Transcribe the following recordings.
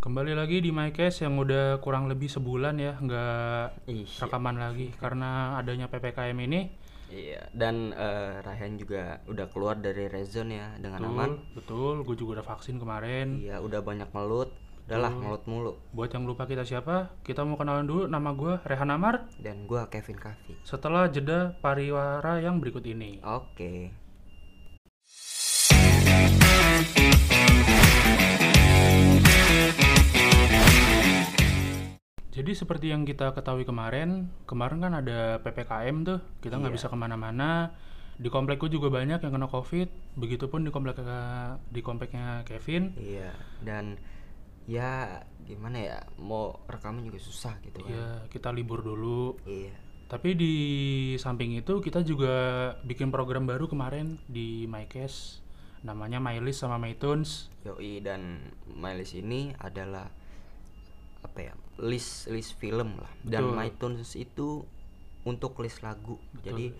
Kembali lagi di MyCase yang udah kurang lebih sebulan ya nggak Iya. rekaman lagi karena adanya PPKM ini. Iya, dan Rayhan juga udah keluar dari red zone ya dengan aman. Betul, betul. Gue juga udah vaksin kemarin. Iya, udah banyak melut. Udahlah, melut mulu. Buat yang lupa kita siapa, kita mau kenalan dulu. Nama gue Rehan Amar. Dan gua Kevin Kavi. Setelah jeda pariwara yang berikut ini. Oke. Jadi seperti yang kita ketahui kemarin, kemarin kan ada PPKM tuh, kita nggak Iya. bisa ke mana-mana. Di komplekku juga banyak yang kena COVID, begitupun di komplek di kompleknya Kevin. Iya, dan ya gimana ya, mau rekaman juga susah gitu kan. Ya kita libur dulu. Iya. Tapi di samping itu kita juga bikin program baru kemarin di MyCase, namanya MyList sama MyTunes. Yoi dan MyList ini adalah apa ya? List list film lah. Betul. Dan MyTunes itu untuk list lagu. Jadi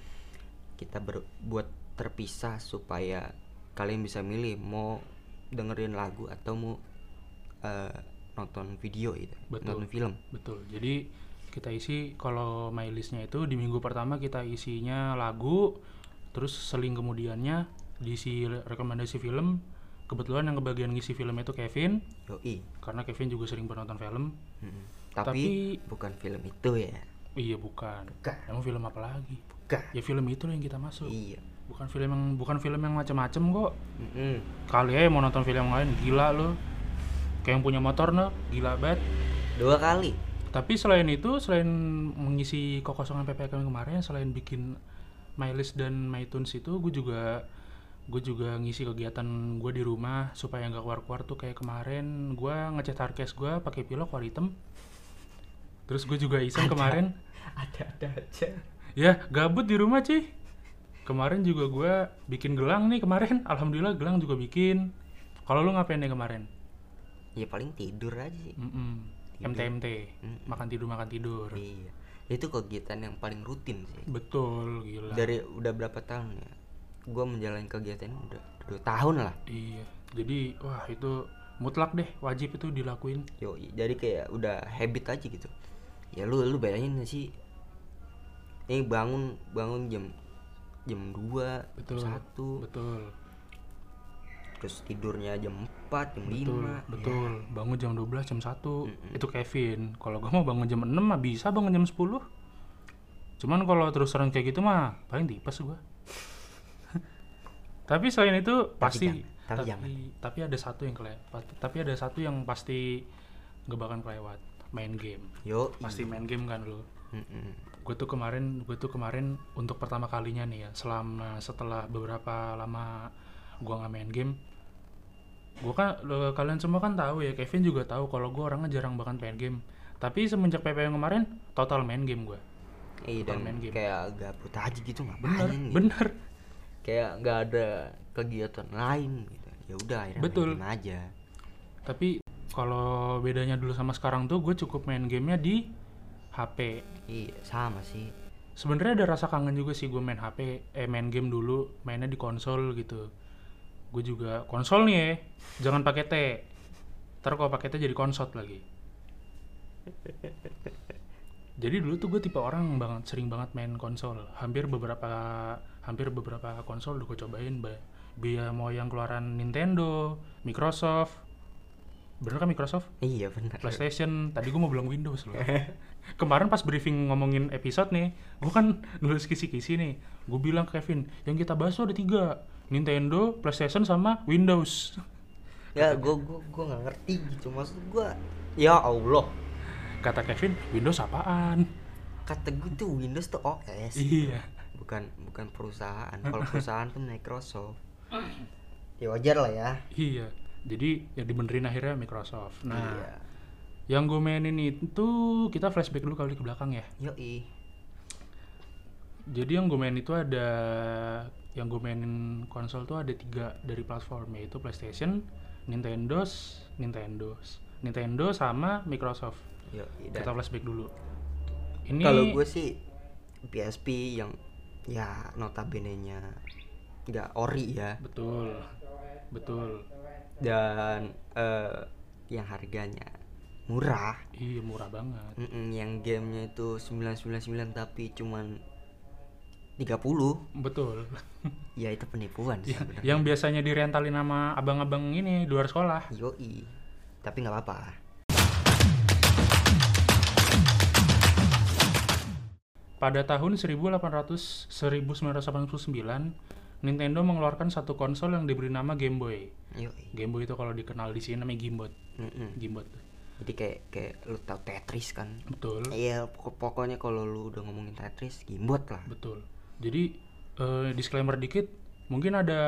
kita ber- buat terpisah supaya kalian bisa milih mau dengerin lagu atau mau eh, nonton video gitu. Betul. Nonton film. Betul. Jadi kita isi kalau MyListnya itu di minggu pertama kita isinya lagu, terus seling kemudiannya diisi re- rekomendasi film. Kebetulan yang kebagian ngisi film itu Kevin, Yoi. karena Kevin juga sering penonton film. Mm-mm. Tapi- Tapi, bukan film itu ya. Iya bukan. Bukan. Emang film apa lagi? Bukan. Ya film itu yang kita masuk. Iya. Bukan film yang bukan film yang macam-macam kok. Mm-mm. Kali aja mau nonton film yang lain gila lo. Kayak yang punya motor no, gila banget. Dua kali. Tapi selain itu, selain mengisi kekosongan PPKM kemarin, selain bikin MyList dan MyTunes itu, gue juga gue juga ngisi kegiatan gue di rumah supaya nggak keluar-keluar tuh kayak kemarin gue ngecat hardcase gue pakai pilok warna hitam. Terus gue juga iseng kemarin, Ada-ada aja. ya gabut di rumah cuy. Kemarin juga gue bikin gelang nih kemarin, alhamdulillah gelang juga bikin. Kalau lu ngapain nih kemarin? Ya paling tidur aja sih. Mm-mm. Tidur. MTMT, Mm-mm. makan tidur makan tidur. Iya. Itu kegiatan yang paling rutin sih. Betul, gila. Dari udah berapa tahun ya? Gua menjalani kegiatan udah dua tahun lah. Iya. Jadi wah itu mutlak deh, wajib itu dilakuin. Yo, jadi kayak udah habit aja gitu. Ya lu lu bayangin sih? Ini bangun bangun jam jam 2, Betul. jam 1, Betul. terus tidurnya jam 4, jam Betul, 5. betul. Bangun jam 12, jam 1. Mm-mm. Itu Kevin. Kalau gua mau bangun jam 6 mah bisa bangun jam 10. Cuman kalau terus terang kayak gitu mah paling tipes gua. Tapi selain itu pasti jangan, tapi jangan. tapi ada satu yang kelewat. Tapi ada satu yang pasti nggak bakal kelewat. Main game. Yo, Pasti main game kan lu. Gue tuh kemarin gue tuh kemarin untuk pertama kalinya nih ya selama setelah beberapa lama gue nggak main game gue kan lo- kalian semua kan tahu ya Kevin juga tahu kalau gue orangnya jarang banget main game tapi semenjak PPM kemarin total main game gue Iya dan main game. kayak gabut aja gitu bener ngapain gitu. bener Kayak nggak ada kegiatan lain gitu. Ya udah akhirnya Betul. main game aja. tapi kalau bedanya dulu sama sekarang tuh gue cukup main gamenya di HP Iya, sama sih. sebenarnya ada rasa kangen juga sih gue main HP eh main game dulu mainnya di konsol gitu gue juga konsol nih ya jangan pakai T ntar kalau pakai T jadi konsot lagi jadi dulu tuh gue tipe orang banget sering banget main konsol hampir beberapa hampir beberapa konsol udah gue cobain ba biar mau yang keluaran Nintendo Microsoft. Bener kan Microsoft? Iya benar. PlayStation. Tadi gue mau bilang Windows loh. Kemarin pas briefing ngomongin episode nih gue kan nulis kisi-kisi nih. Gue bilang ke Kevin yang kita bahas tuh ada tiga Nintendo PlayStation sama Windows. Ya, gua gua gua nggak ngerti gitu. Maksud gua. Ya Allah, kata Kevin Windows apaan? Kata gue tuh Windows tuh OS. iya Bukan bukan perusahaan. Kalau perusahaan tuh Microsoft. Ya wajar lah ya. iya jadi yang dibenerin akhirnya Microsoft nah Iya. yang gue mainin itu kita flashback dulu kali ke belakang ya Yoi. jadi yang gue main itu ada yang gue mainin konsol tuh ada tiga dari platform yaitu PlayStation, Nintendo, Nintendo, Nintendo sama Microsoft. Yoi. Kita flashback dulu. Ini kalau gue sih PSP yang ya notabene-nya nggak ori ya betul, betul. dan eh, yang harganya murah Iya murah banget. Mm-mm, yang gamenya itu 999 tapi cuman 30 Betul. ya itu penipuan sih sebenarnya. yang biasanya direntalin sama abang-abang ini di luar sekolah. yoi tapi nggak apa-apa Pada tahun 1800 1989, Nintendo mengeluarkan satu konsol yang diberi nama Game Boy. yoi Game Boy itu kalau dikenal di sini namanya Gamebot. Mm-mm. Gamebot. jadi kayak kayak lu tau Tetris kan Betul. iya pokok- pokoknya kalau lu udah ngomongin Tetris gimbot lah Betul. Jadi eh, disclaimer dikit, mungkin ada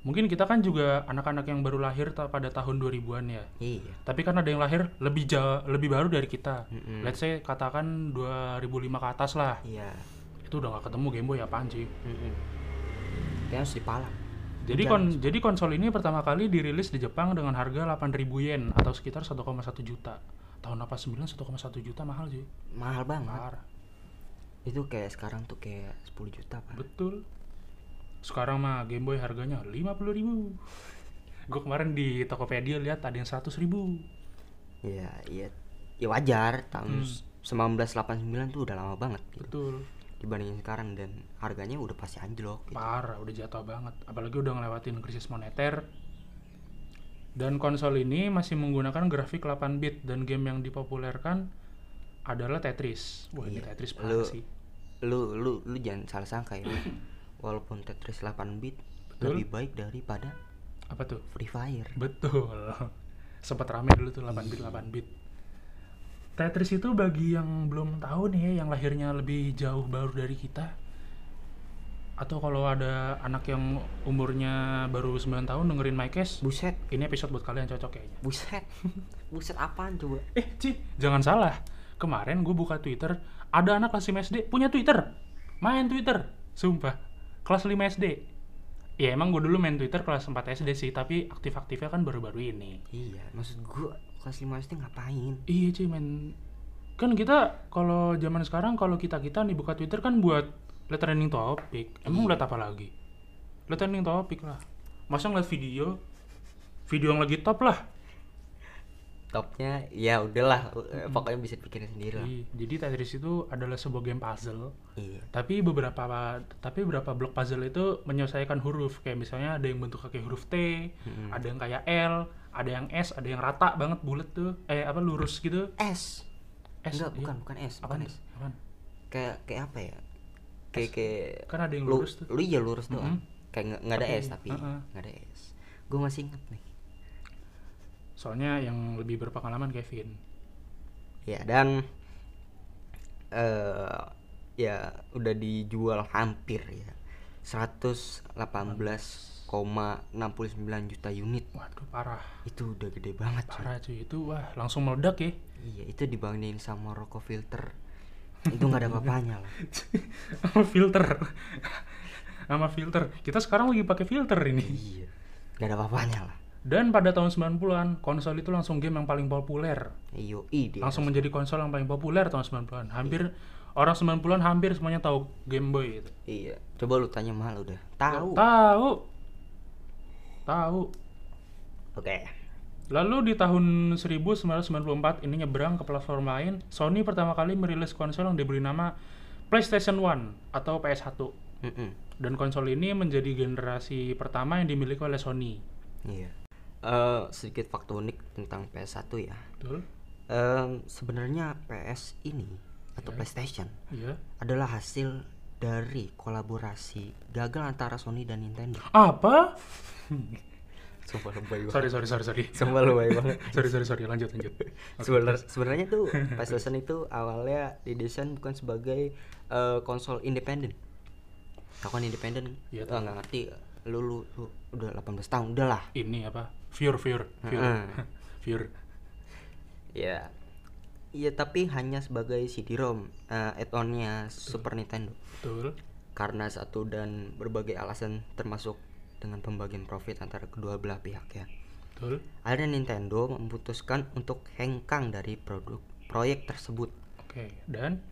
mungkin kita kan juga anak-anak yang baru lahir ta- pada tahun 2000-an ya. iya Tapi kan ada yang lahir lebih jauh lebih baru dari kita. Mm-mm. Let's say katakan 2005 ke atas lah. iya Itu udah nggak ketemu Game Boy apaan sih. Mm-mm. Kayaknya harus dipalang Jadi kon jadi konsol ini pertama kali dirilis di Jepang dengan harga 8.000 yen atau sekitar 1,1 juta. Tahun 89 1,1 juta mahal sih. mahal banget Parah. itu kayak sekarang tuh kayak 10 juta pak Betul. Sekarang mah Game Boy harganya 50.000 ribu. Gue kemarin di Tokopedia lihat ada yang 100.000 ribu. Iya, iya. Ya wajar, tahun Hmm. 1989 tuh udah lama banget gitu. Betul. Dibandingin sekarang dan harganya udah pasti anjlok gitu. Parah, udah jatuh banget. Apalagi udah ngelewatin krisis moneter. Dan konsol ini masih menggunakan grafik 8 bit dan game yang dipopulerkan adalah Tetris. Wah, ini Iya. Tetris Lu- parah sih. Lu lu lu jangan salah sangka ya. Walaupun Tetris 8 bit Betul. lebih baik daripada Apa tuh? Free Fire. Betul. Sempat rame dulu tuh 8 bit 8 bit. Tetris itu bagi yang belum tahu nih ya, yang lahirnya lebih jauh baru dari kita. Atau kalau ada anak yang umurnya baru 9 tahun dengerin Mycast, Buset, ini episode buat kalian cocok kayaknya. buset. buset apaan coba? Eh, Ci, jangan salah. Kemarin gue buka Twitter, ada anak kelas 5 SD punya Twitter. Main Twitter. Sumpah. Kelas 5 SD. Ya emang gue dulu main Twitter kelas 4 SD sih, tapi aktif-aktifnya kan baru-baru ini. Iya, maksud gua kelas 5 SD ngapain? Iya cuy main kan kita kalau zaman sekarang kalau kita kita nih buka Twitter kan buat lihat trending topik. Emang lihat apa lagi? Lihat trending topik lah. Masa ngeliat video? Video yang lagi top lah. Topnya ya udahlah, eh, pokoknya bisa pikirin sendiri lah. Iya, Jadi Tetris itu adalah sebuah game puzzle. Iya. Tapi beberapa tapi beberapa blok puzzle itu menyelesaikan huruf. Kayak misalnya ada yang bentuk kayak huruf T, Mm-mm. ada yang kayak L, ada yang S, ada yang rata banget bulat tuh. Eh apa lurus gitu. S. S. Enggak, iya. bukan, bukan S, bukan Apaan? S. Apaan? Kayak kayak apa ya? Kayak kayak Kan ada yang lu, lurus tuh. Lu iya lurus doang. Mm-mm. Kayak nggak ada S tapi nggak ada S. Gue masih inget nih. Soalnya yang lebih berpengalaman Kevin. Ya dan eh ya udah dijual hampir ya 118,69 juta unit. Waduh parah. Itu udah gede banget. Parah cuy itu wah langsung meledak ya. Iya, itu dibandingin sama Rocco filter. itu nggak ada apa-apanya lah. Sama filter. Sama filter. Kita sekarang lagi pakai filter ini. Iya. Nggak ada apa-apanya lah. Dan pada tahun 90-an, konsol itu langsung game yang paling populer. Iyo, ide. Langsung menjadi konsol yang paling populer tahun 90-an. Hampir orang 90-an hampir semuanya tahu Game Boy itu. Iya. Coba lu tanya mal udah. Tahu. Tahu. Tahu. Oke. Lalu di tahun 1994 ini nyebrang ke platform lain, Sony pertama kali merilis konsol yang diberi nama PlayStation 1 atau PS1. Mm-mm. Dan konsol ini menjadi generasi pertama yang dimiliki oleh Sony. Iya. Eh, sedikit fakta unik tentang PS1 ya. Betul? Em, sebenarnya PS ini atau Iya. PlayStation Iya. adalah hasil dari kolaborasi gagal antara Sony dan Nintendo. Apa? Sumpah lebay banget. sorry, sorry, sorry, sorry. Sumpah lebay banget. sorry, sorry, sorry. Lanjut, lanjut. Sebenar- sebenarnya tuh PlayStation itu awalnya didesain bukan sebagai eh, konsol independen. Kau kan independen? Iya, Ah, nggak ngerti. Lu, lu, lu udah 18 tahun, udah lah. Ini apa? Viewer, viewer. Heeh. viewer. Ya. Iya, tapi hanya sebagai CD-ROM eh, add-onnya Super Nintendo. Betul. Karena satu dan berbagai alasan termasuk dengan pembagian profit antara kedua belah pihak ya. Betul. Akhirnya Nintendo memutuskan untuk hengkang dari produk proyek tersebut. Oke, dan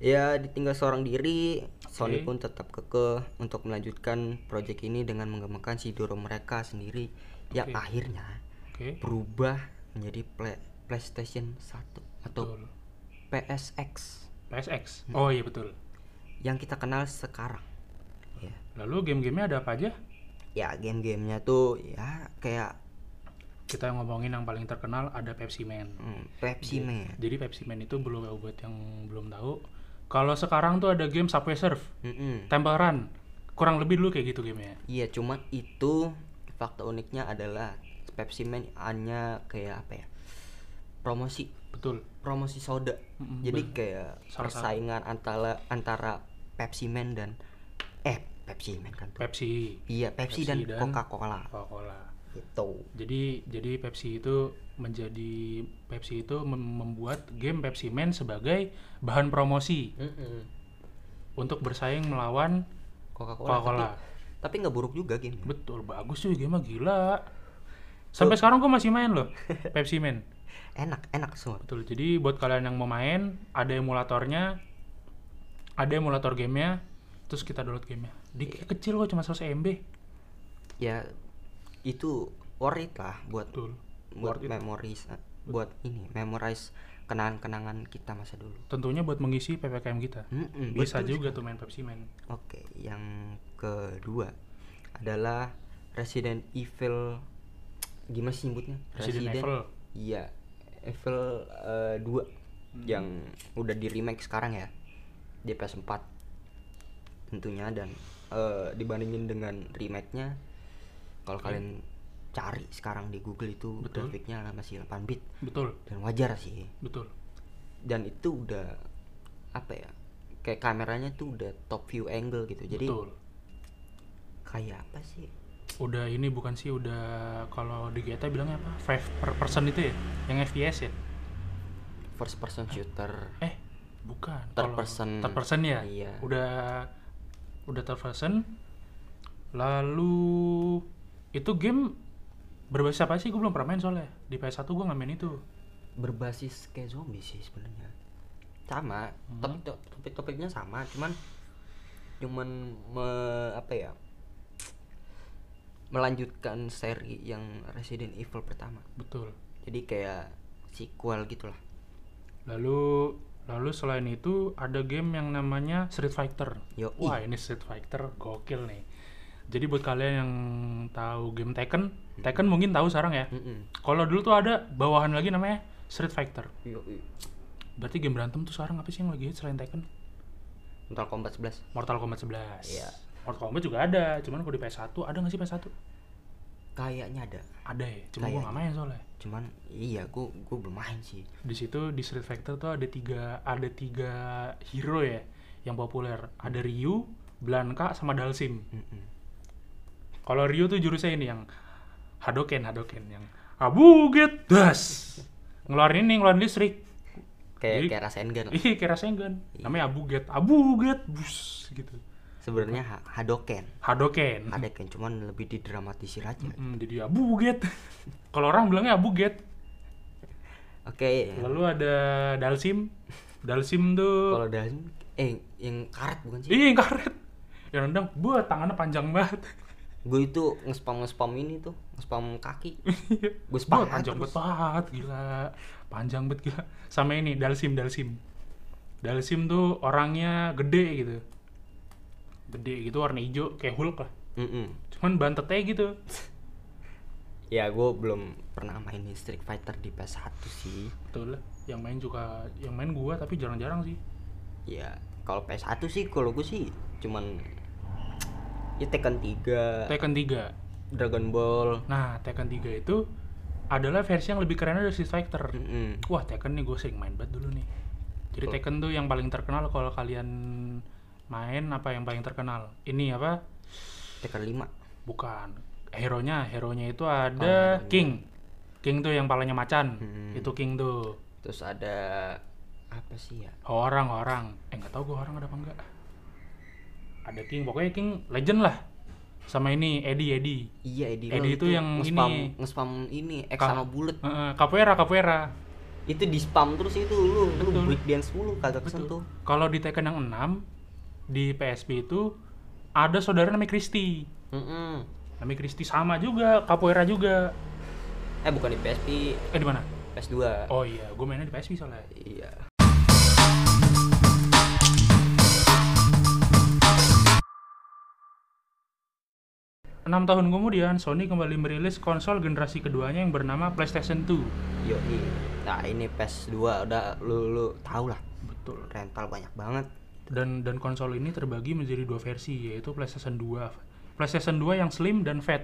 Ya ditinggal seorang diri, Sony Oke. pun tetap kekeh untuk melanjutkan proyek ini dengan mengembangkan CD-ROM mereka sendiri yang Oke. akhirnya oke. berubah menjadi play- PlayStation 1 atau betul. PSX PSX. Hmm. Oh iya betul. yang kita kenal sekarang. Ya, Lalu game-gamenya ada apa aja? ya game-gamenya tuh ya kayak Kita ngomongin yang paling terkenal ada Pepsi Man. hmm, Pepsi Man. Jadi Pepsi Man itu belum buat yang belum tahu. Kalau sekarang tuh ada game Subway Surf, Mm-mm. Temple Run. Kurang lebih dulu kayak gitu gamenya. Iya, cuman itu fakta uniknya adalah Pepsi Man hanya kayak apa ya? Promosi, Betul. promosi soda. Mm-mm, Jadi bener. kayak Salah satu. persaingan antara antara Pepsi Man dan eh Pepsi Man kan tuh. Pepsi, Iya, Pepsi, Pepsi dan, dan- Coca-Cola. Coca-Cola. Gitu. Jadi jadi Pepsi itu menjadi Pepsi itu mem- membuat game Pepsi Man sebagai bahan promosi untuk bersaing melawan Coca-Cola. Coca-Cola. Tapi, nggak buruk juga game. Betul, bagus cuy game gila. Sampai sekarang gue masih main loh Pepsi Man. Enak, enak semua. Betul. Jadi buat kalian yang mau main, ada emulatornya, ada emulator gamenya, terus kita download gamenya. Di kecil kok cuma 100 MB. Ya itu worth it lah buat Betul. buat Worth it. memories buat ini memorize kenangan-kenangan kita masa dulu. Tentunya buat mengisi PPKM kita. Mm-mm, Bisa betul juga tuh main Pepsi Man. Oke, yang kedua adalah Resident Evil gimana sih nyebutnya? Resident Evil. Iya, Evil eh, 2 yang udah di remake sekarang ya di PS4 tentunya dan eh, dibandingin dengan remake-nya kalau kalian cari sekarang di Google itu Betul. grafiknya masih 8 bit Betul, dan wajar sih betul. dan itu udah apa ya kayak kameranya tuh udah top view angle gitu jadi betul. kayak apa sih Udah ini bukan sih udah kalau di GTA bilangnya apa? Five per person itu ya? Yang FPS ya? first person shooter Eh, bukan. Third person. Third person ya? Iya. Udah udah third person. Lalu itu game berbasis apa sih? Gue belum pernah main soalnya. Di PS1 gue nggak main itu. berbasis kayak zombie sih sebenarnya sama Hmm. topik topik topiknya sama cuman cuman me- apa ya melanjutkan seri yang Resident Evil pertama Betul. jadi kayak sequel gitulah Lalu lalu selain itu ada game yang namanya Street Fighter. Yoi. Wah, ini Street Fighter gokil nih. Jadi buat kalian yang tahu game Tekken, Tekken mungkin tahu sekarang ya. Mm-mm. Kalau dulu tuh ada bawahan lagi namanya Street Fighter. Yoi. Berarti game berantem tuh sekarang apa sih yang lagi hit selain Tekken? Mortal Kombat 11 Mortal Kombat 11. Iya. Mortal Kombat juga ada, cuman kalau di PS1 ada nggak sih PS1? kayaknya ada Ada ya, cuma gua Kayaknya. nggak main soalnya. cuman iya gua gua belum main sih Di situ di Street Fighter tuh ada tiga ada tiga hero ya yang populer. Ada Ryu, Blanka, sama Dalsim. Mm-mm. Kalau Ryu tuh jurusnya ini yang Hadoken, Hadoken yang Abuget Das. Ngeluarin ini, ngeluarin listrik. kayak Jadi- kayak Rasengan Ih, kayak Rasengan. Namanya Abuget, Abuget, bus gitu. sebenarnya ha- Hadoken Hadoken. Hadoken cuman lebih didramatisir aja Mm, jadi Abuget. Kalau orang bilangnya Abuget. oke Lalu ada Dalsim. Dalsim tuh kalau dari eh yang karet bukan sih Iya, yang karet. Yang nendang, buat tangannya panjang banget. gue itu nge-spam nge-spam ini tuh nge-spam kaki gue spam panjang terus. banget, gila. Panjang banget gila. Sama ini Dalsim, Dalsim. Dalsim tuh orangnya gede gitu. Gede gitu warna hijau kayak Hulk lah. Mm-mm. Cuman bantetnya gitu. ya gue belum pernah mainin Street Fighter di PS1 sih Betul lah. Yang main juga yang main gua tapi jarang-jarang sih. ya kalau PS1 sih kalau gue sih cuman ya Tekken 3 Tekken 3. Dragon Ball Nah, Tekken 3 itu adalah versi yang lebih keren dari Street Fighter. Mm-mm. Wah, Tekken nih gue sering main banget dulu nih. Jadi Betul. Tekken tuh yang paling terkenal kalau kalian main apa yang paling terkenal? Ini apa? Tekken 5 Bukan. Hero-nya, hero-nya itu ada Oh. King. King tuh yang palanya macan. Hmm. Itu King tuh. terus ada apa sih ya Orang-orang. Eh nggak tahu gue orang ada apa enggak. Ada King, pokoknya King legend lah. Sama ini Eddie Eddie. iya Eddie, Eddie Earl itu yang nge-spam, ini. nge-spam ini X Ka- sama bullet Heeh, capoeira, capoeira. itu di spam terus itu lu lu Betul. break dance mulu kagak kesentuh Kalau di Tekken yang 6 di PSP itu ada saudara namanya Christy. Mm-mm. Namanya Christy sama juga, capoeira juga. eh bukan di PSP Eh di mana? PS2 Oh iya, gue mainnya di PSP soalnya. iya Enam tahun kemudian, Sony kembali merilis konsol generasi keduanya yang bernama PlayStation 2. yo nah ini PS2 udah lu lu tau lah Betul. rental banyak banget Dan dan konsol ini terbagi menjadi dua versi, yaitu PlayStation 2. PlayStation 2 yang slim dan fat.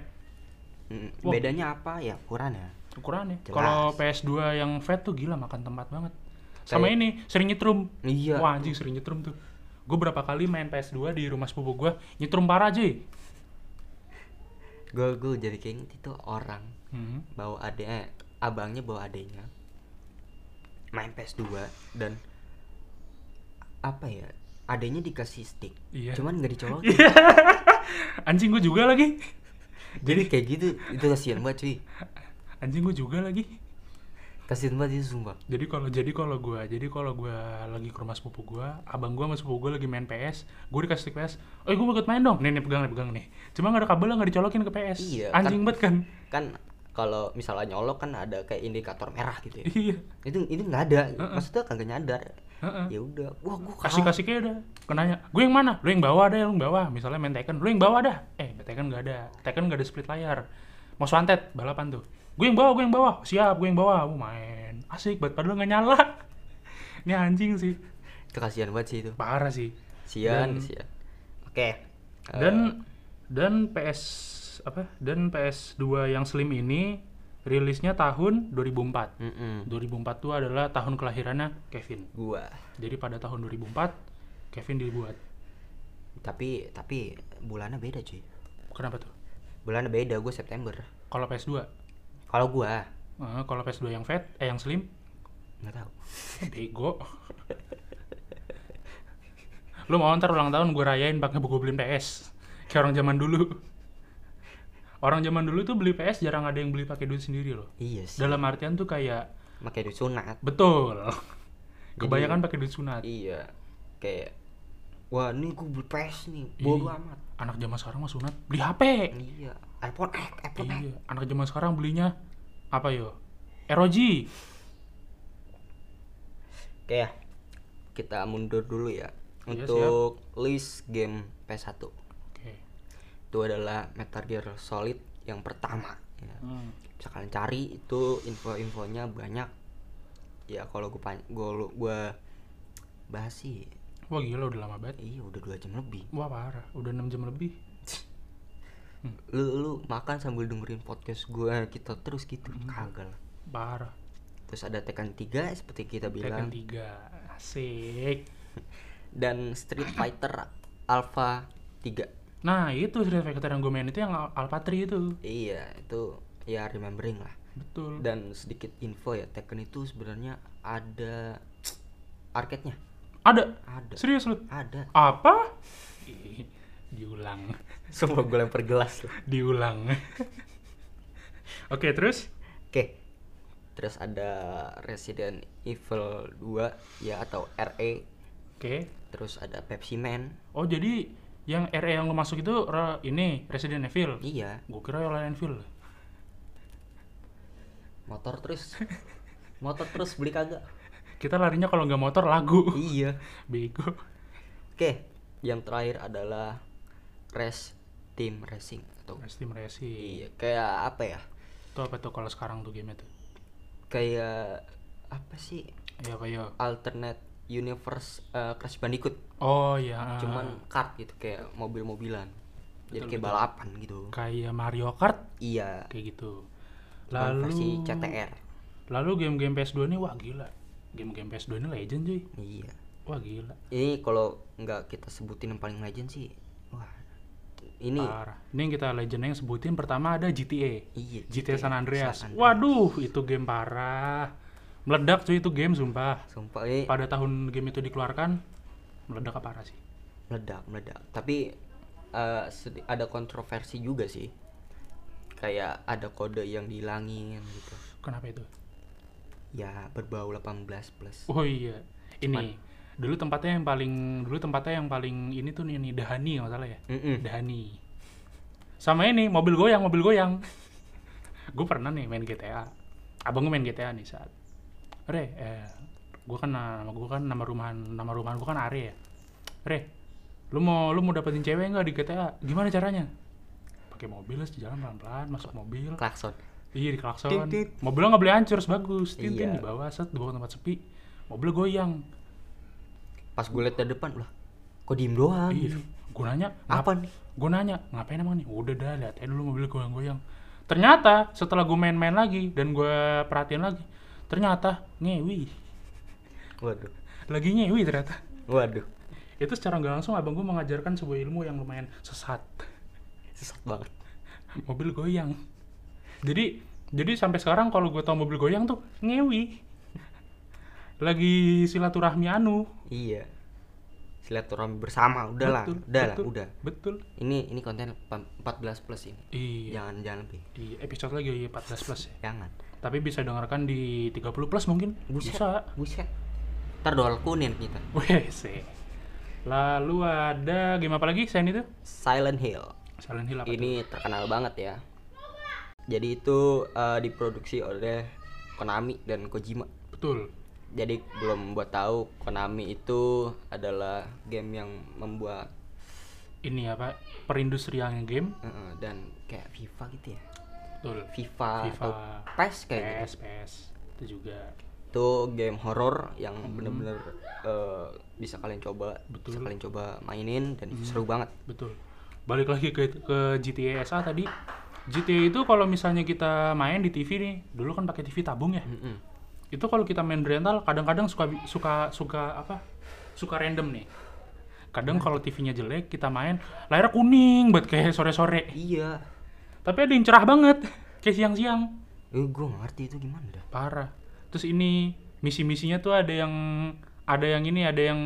Mm, Wah. bedanya apa ya ukuran ya Ukurannya. Jelas. Kalau PS2 yang fat tuh gila makan tempat banget. Sama Kayak- ini, sering nyetrum. iya Wah anjing sering nyetrum tuh. Gue berapa kali main PS2 di rumah sepupu gue, nyetrum parah aja. Gue gue jadi kayak itu orang Hmm. bawa adeknya abangnya bawa adeknya main PS2 dan apa ya adeknya dikasih stick Iya. cuman nggak dicolokin Anjing gue juga lagi. jadi kayak gitu itu kasihan banget cuy Anjing gue juga lagi. Kasihan banget itu sumpah Jadi kalau jadi kalau gue jadi kalau gue lagi ke rumah sepupu gue, abang gue sama sepupu gue lagi main PS, gue dikasih stick PS. Oh, gue mau ikut main dong. Nih, nih pegang nih, pegang nih. Cuma nggak ada kabel nggak dicolokin ke PS. Iya, Anjing kan- banget kan? kan kalau misalnya nyolok kan ada kayak indikator merah gitu ya Iya. itu itu nggak ada Heeh. maksudnya kagak nyadar Heeh. ya udah wah gua kasih kasih kayak udah kenanya gue yang mana lu yang bawah ada yang bawah misalnya main Tekken lu yang bawah dah eh Tekken nggak ada Tekken nggak ada split layar mau santet balapan tuh gue yang bawah gue yang bawah. Siap gue yang bawah. Mau main. Asik banget. Padahal nggak nyala. Ini anjing sih. Itu kasihan banget sih itu. Parah sih. Sian Dan- sian oke. Eh, dan dan PS apa? Dan PS2 yang slim ini rilisnya tahun 2004 mm-mm. 2004 itu adalah tahun kelahirannya Kevin. Gua. Jadi pada tahun 2004 Kevin dibuat. Tapi tapi bulannya beda cuy. Kenapa tuh? Bulannya beda gue September. Kalau PS2 kalau gua Eh, kalau PS2 yang fat, eh yang slim, nggak tahu bego. Lu mau ntar ulang tahun gue rayain pakai buku beliin PS. Kayak orang zaman dulu. Orang zaman dulu tuh beli PS jarang ada yang beli pakai duit sendiri loh. iya sih Dalam artian tuh kayak pakai duit sunat betul. Kebanyakan pakai duit sunat. iya kayak wah ini gue beli PS nih Ih. bodo amat Anak zaman sekarang mah sunat beli HP. iya iPhone X iPhone X Iya, anak zaman sekarang belinya apa yo? ROG. Oke ya, kita mundur dulu ya Iya, untuk list game PS1. Oke. Itu adalah Metal Gear Solid yang pertama. Ya. Hmm. Bisa kalian cari itu info-infonya banyak. Ya kalau gue gue gua bahas sih, Wah gila udah lama banget. iya udah dua jam lebih. Wah parah, udah 6 jam lebih. Lu lu makan sambil dengerin podcast gue kita terus gitu, Hmm. kagak lah. Parah. Terus ada Tekken 3 seperti kita bilang 3 Asik dan Street Fighter Alpha 3. Nah itu Street Fighter yang gue main itu yang Al- Alpha 3 itu Iya, itu ya remembering lah. Betul dan sedikit info ya Tekken itu sebenarnya ada arcade-nya Ada? ada. Serius lu? ada. Apa? Diulang. Semua gue lempar gelas loh Diulang. Oke terus? oke. Terus ada Resident Evil 2 ya atau RE Oke. Terus ada Pepsi Man. Oh jadi yang RE yang lu masuk itu re- ini Resident Evil? Iya. Gue kira Resident Evil. Motor terus. Motor terus beli kagak Kita larinya kalau nggak motor lagu. Iya. Bego. Oke yang terakhir adalah Race Team Racing atau Race Team Racing. Iya kayak apa ya? Itu apa tuh kalau sekarang tuh game itu? kayak apa sih? Ya kayak alternate universe eh, Crash Bandicoot. Oh ya cuman kart gitu kayak mobil-mobilan. Jadi kayak betul. balapan gitu. Kayak Mario Kart? Iya. Kayak gitu. Lalu versi CTR Lalu game-game PS2 ini wah gila. Game-game PS2 ini legend cuy. iya Wah gila. ini kalau nggak kita sebutin yang paling legend sih wah ini Parah. Ini yang kita legend yang sebutin pertama ada GTA. iya GTA San Andreas. San Andreas. Waduh, itu game parah. Meledak cuy itu game sumpah. sumpah ini Pada tahun game itu dikeluarkan meledak apa parah sih? meledak meledak tapi sedi- ada kontroversi juga sih kayak ada kode yang dihilangin gitu Kenapa itu? Ya berbau 18 plus Oh iya. Ini dulu tempatnya yang paling dulu tempatnya yang paling ini tuh nih, nih Dahani nggak salah ya. Mm-mm. Dahani. Sama ini mobil goyang, mobil goyang. gue pernah nih main GTA abang gue main GTA nih saat re eh gue kan nama gue kan nama rumahan nama rumahan gue kan Are ya re lu mau lu mau dapetin cewek nggak di GTA gimana caranya pakai mobil jalan pelan pelan masuk mobil klakson iya di klakson. Tit, tit. mobilnya nggak boleh hancur harus bagus. Tintin Iya. di bawah set di bawah tempat sepi. Mobil goyang. Pas gue liat dari depan lah kok diem doang? Iya gue nanya apa nih gue nanya ngapain emang nih? Udah dah lihat aja dulu mobil goyang-goyang ternyata setelah gue main-main lagi dan gue perhatiin lagi ternyata ngewi. Waduh. Lagi ngewi ternyata. Waduh. Itu secara nggak langsung abang gue mengajarkan sebuah ilmu yang lumayan sesat. Sesat banget. Mobil goyang jadi jadi sampai sekarang kalau gue tau mobil goyang tuh ngewi. Lagi silaturahmi anu. Iya. Silaturahmi bersama udahlah Betul, udah lah betul, udah. betul. Ini ini konten pa- 14 plus ini. Iya. Jangan jangan lebih. Di episode lagi 14 plus ya. Jangan. Tapi bisa dengarkan di 30 plus mungkin. Buset bisa. buset. Ntar doal kunin kita. Wih, sih. Lalu ada game apa lagi selain itu? Silent Hill. Silent Hill apa tuh? ini terkenal banget ya jadi itu eh, diproduksi oleh Konami dan Kojima Betul. jadi belum buat tahu Konami itu adalah game yang membuat Ini apa? Perindustrian game. eh, dan kayak FIFA gitu ya Betul. FIFA, FIFA, atau PES kayak gitu PS, PS. Itu juga. itu game horor yang bener-bener eh, bisa kalian coba bisa Hmm. Betul. Hmm. kalian coba mainin dan seru banget Betul. Balik lagi ke ke GTA SA tadi. GTA itu kalau misalnya kita main di TV nih, dulu kan pakai TV tabung ya. Mm-mm. Itu kalau kita main rental kadang-kadang suka suka suka apa? Suka random nih. Kadang kalau TV-nya jelek, kita main layarnya kuning buat kayak sore-sore. iya Tapi ada yang cerah banget, kayak siang-siang. eh, gue ngerti itu gimana dah Parah. Terus ini misi-misinya tuh ada yang ada yang ini, ada yang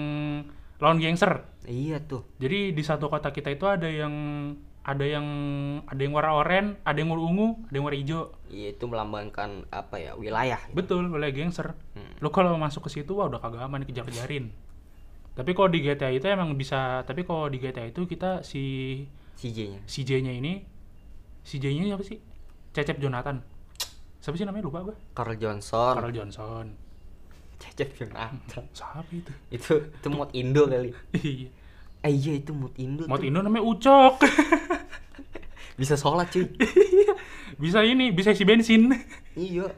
lawan gangster. iya tuh Jadi di satu kota kita itu ada yang ada yang ada yang warna oranye, ada yang warna ungu, ada yang warna hijau. iya itu melambangkan apa ya wilayah Betul, wilayah gangster. Hmm. Lo kalau masuk ke situ wah udah kagak aman dikejar-kejarin. Tapi kalau di GTA itu emang bisa, tapi kalau di GTA itu kita si CJ-nya CJ-nya ini CJ-nya siapa sih? Cecep Jonathan. Siapa sih namanya lupa gue? Carl Johnson Carl Johnson. Cecep Jonathan Siapa itu? itu itu mod Indo kali Iya. Eh iya itu mod Indo tuh. Indo namanya Ucok. bisa sholat cuy bisa ini, bisa isi bensin. iya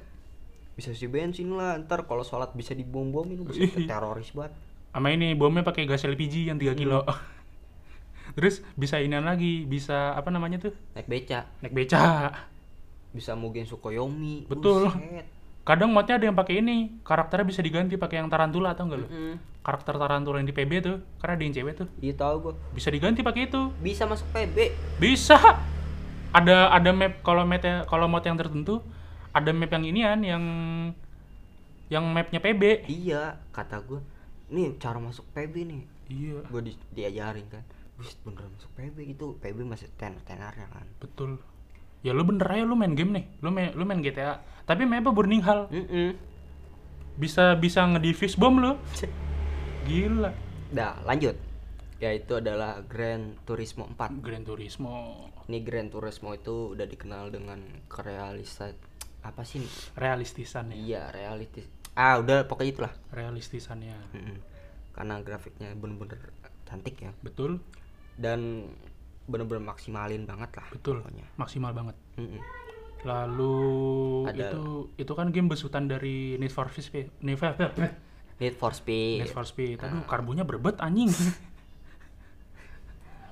bisa si bensin lah ntar kalau sholat bisa dibom-bomin bisa Iya. teroris banget Sama ini bomnya pakai gas LPG yang 3 kilo. Terus bisa inian lagi, bisa apa namanya tuh? naik beca Naik beca. bisa Mugen Sukoyomi Betul. Buset. Kadang modnya ada yang pakai ini, karakternya bisa diganti pakai yang tarantula atau enggak lo? Mm-mm. Karakter tarantula yang di PB tuh, karena ada yang cewek tuh. iya tahu gua Bisa diganti pakai itu. bisa masuk PB Bisa. Ada ada map kalau map kalau mod yang tertentu ada map yang inian yang yang mapnya PB. iya kata gua nih cara masuk PB nih Iya, gua di, diajarin kan Buset beneran masuk PB gitu PB masih tenar tenarnya kan betul. Ya lu bener aja lu main game nih. Lu main lu main GTA. Tapi mapnya Burning Hall. Mm-mm. Bisa bisa ngedifuse bom lu. Gila. Dah lanjut yaitu adalah Gran Turismo 4 Gran Turismo ini Gran Turismo itu udah dikenal dengan kerealisat apa sih realistisan ya. iya realistis ah udah pokoknya itulah Realistisannya. Mm-mm. karena grafiknya bener-bener cantik ya Betul, dan bener-bener maksimalin banget lah betul. pokoknya Maksimal banget. Mm-mm. Lalu Ada- itu itu kan game besutan dari Need for Speed. Need for, Need for Speed Need for Speed. Aduh, karbunya berbet anjing.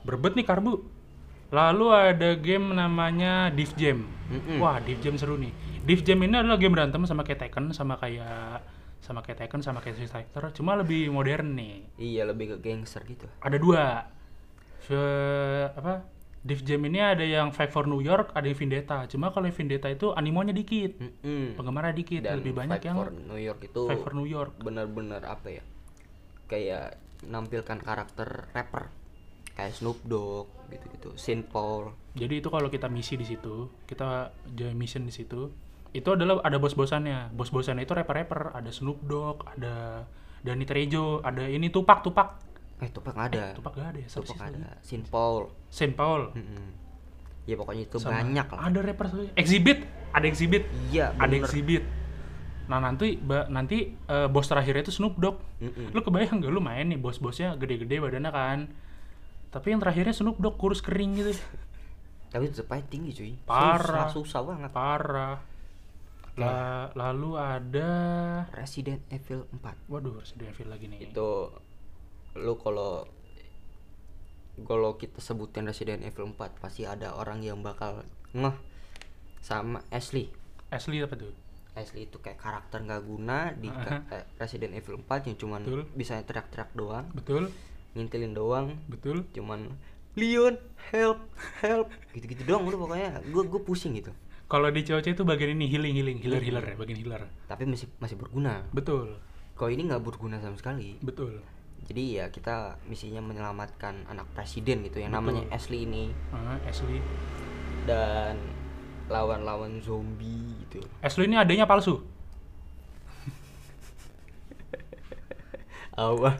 berbet nih karbu. Lalu ada game namanya Div Jam. Mm-mm. Wah, Div Jam seru nih. Div Jam ini adalah game berantem sama kayak Tekken, sama kayak sama kayak Tekken, sama kayak Street Fighter, cuma lebih modern nih. iya lebih ke gangster gitu Ada dua. Se- apa? Div Jam ini ada yang Fight for New York, ada yang Vendetta. Cuma kalau yang Vendetta itu animonya dikit, Mm-mm. penggemarnya dikit, dan lebih banyak Fight yang for New York itu Fight for New York. bener-bener apa ya kayak nampilkan karakter rapper kayak Snoop Dogg gitu-gitu Saint Paul Jadi itu kalau kita misi di situ, kita join mission di situ, itu adalah ada bos-bosannya. Bos-bosannya itu rapper-rapper, ada Snoop Dogg, ada Danny Trejo, ada ini Tupac, Tupac. Eh Tupac nggak ada. Tupac gak ada ya? Tupac sih ada? Saint Paul. Saint Paul. Mm-mm. ya pokoknya itu sama. banyak lah. Ada rapper exhibit. Ada exhibit. Iya ada bener. exhibit. Nah nanti ba- nanti eh, bos terakhirnya itu Snoop Dogg. Mm-mm. lu kebayang gak lu main nih bos-bosnya gede-gede badannya kan. Tapi yang terakhirnya Snoop Dogg kurus kering gitu. Tapi tetep aja tinggi cuy. Parah. susah, susah banget. Parah. La- lalu ada Resident Evil 4 waduh Resident Evil lagi nih. Itu lu kalau kalau kita sebutin Resident Evil 4 pasti ada orang yang bakal ngeh sama Ashley. Ashley apa tuh? Ashley itu kayak karakter nggak guna di ka- eh, Resident Evil 4 yang cuman Betul. bisa teriak-teriak doang. Betul. Ngintilin doang. Betul. Cuman Leon help help. Gitu-gitu doang udah pokoknya. Gue gue pusing gitu. Kalau di cewek itu bagian ini healing healing healer healer ya bagian healer. Tapi masih masih berguna. Betul. Kalau ini nggak berguna sama sekali. Betul jadi ya kita misinya menyelamatkan anak presiden gitu yang Betul. namanya Ashley ini. Ah, Ashley. Dan lawan-lawan zombie gitu. Ashley ini adanya palsu? Awah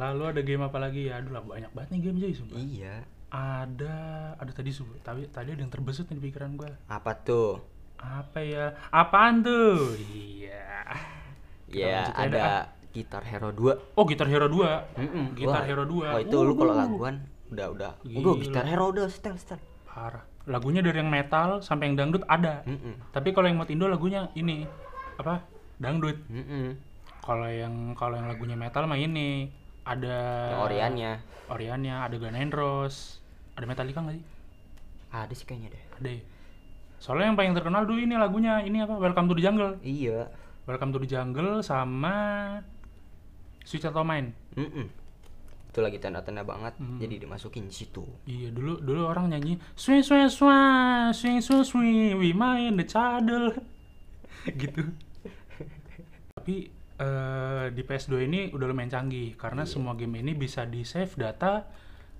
lalu ada game apa lagi? Ya aduh lah banyak banget nih game jadi sumpah. Iya. Ada ada tadi sumpah tapi tadi ada yang terbesut nih di pikiran gua. Apa tuh? Apa ya? Apaan tuh? Iya. Kita ya lanjut aja ada dah. Gitar hero 2 oh gitar hero 2 Mm-mm. gitar Wah. hero 2 Wah itu lu kalau Wuhu. laguan udah udah Gila. udah gitar hero udah setel setel parah lagunya dari yang metal sampai yang dangdut ada Mm-mm. tapi kalau yang mod Indo lagunya ini apa dangdut Mm-mm. kalau yang kalau yang lagunya metal mah ini ada yang Oriannya Oriannya ada Gun N' Roses ada Metallica nggak sih ada sih kayaknya deh ada ya? soalnya yang paling terkenal dulu ini lagunya ini apa Welcome to the Jungle iya Welcome to the Jungle sama Sweet Child O' Mine Mm-mm. itu lagi tanda-tanda banget Mm. jadi dimasukin di situ. Iya dulu dulu orang nyanyi swing swing swing swing swing swing we main the cadel gitu. Tapi eh, di PS2 ini udah lumayan canggih karena semua game ini bisa di save data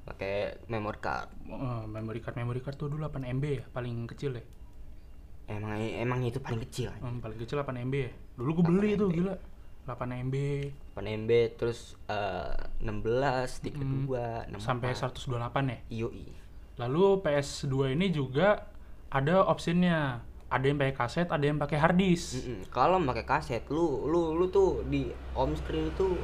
pakai memory card. Eh, memory card memory card tuh dulu 8 MB ya paling kecil ya. Emang emang itu paling kecil. Hmm, paling kecil 8 MB ya. Dulu gue beli 8 tuh MB. gila 8 MB 8 MB terus eh, 16 di kedua 64. sampai 128 ya Yoi. lalu PS2 ini juga ada optionnya ada yang pakai kaset ada yang pakai hard disk Mm-mm. Kalau pakai kaset, lu lu lu tuh di home screen itu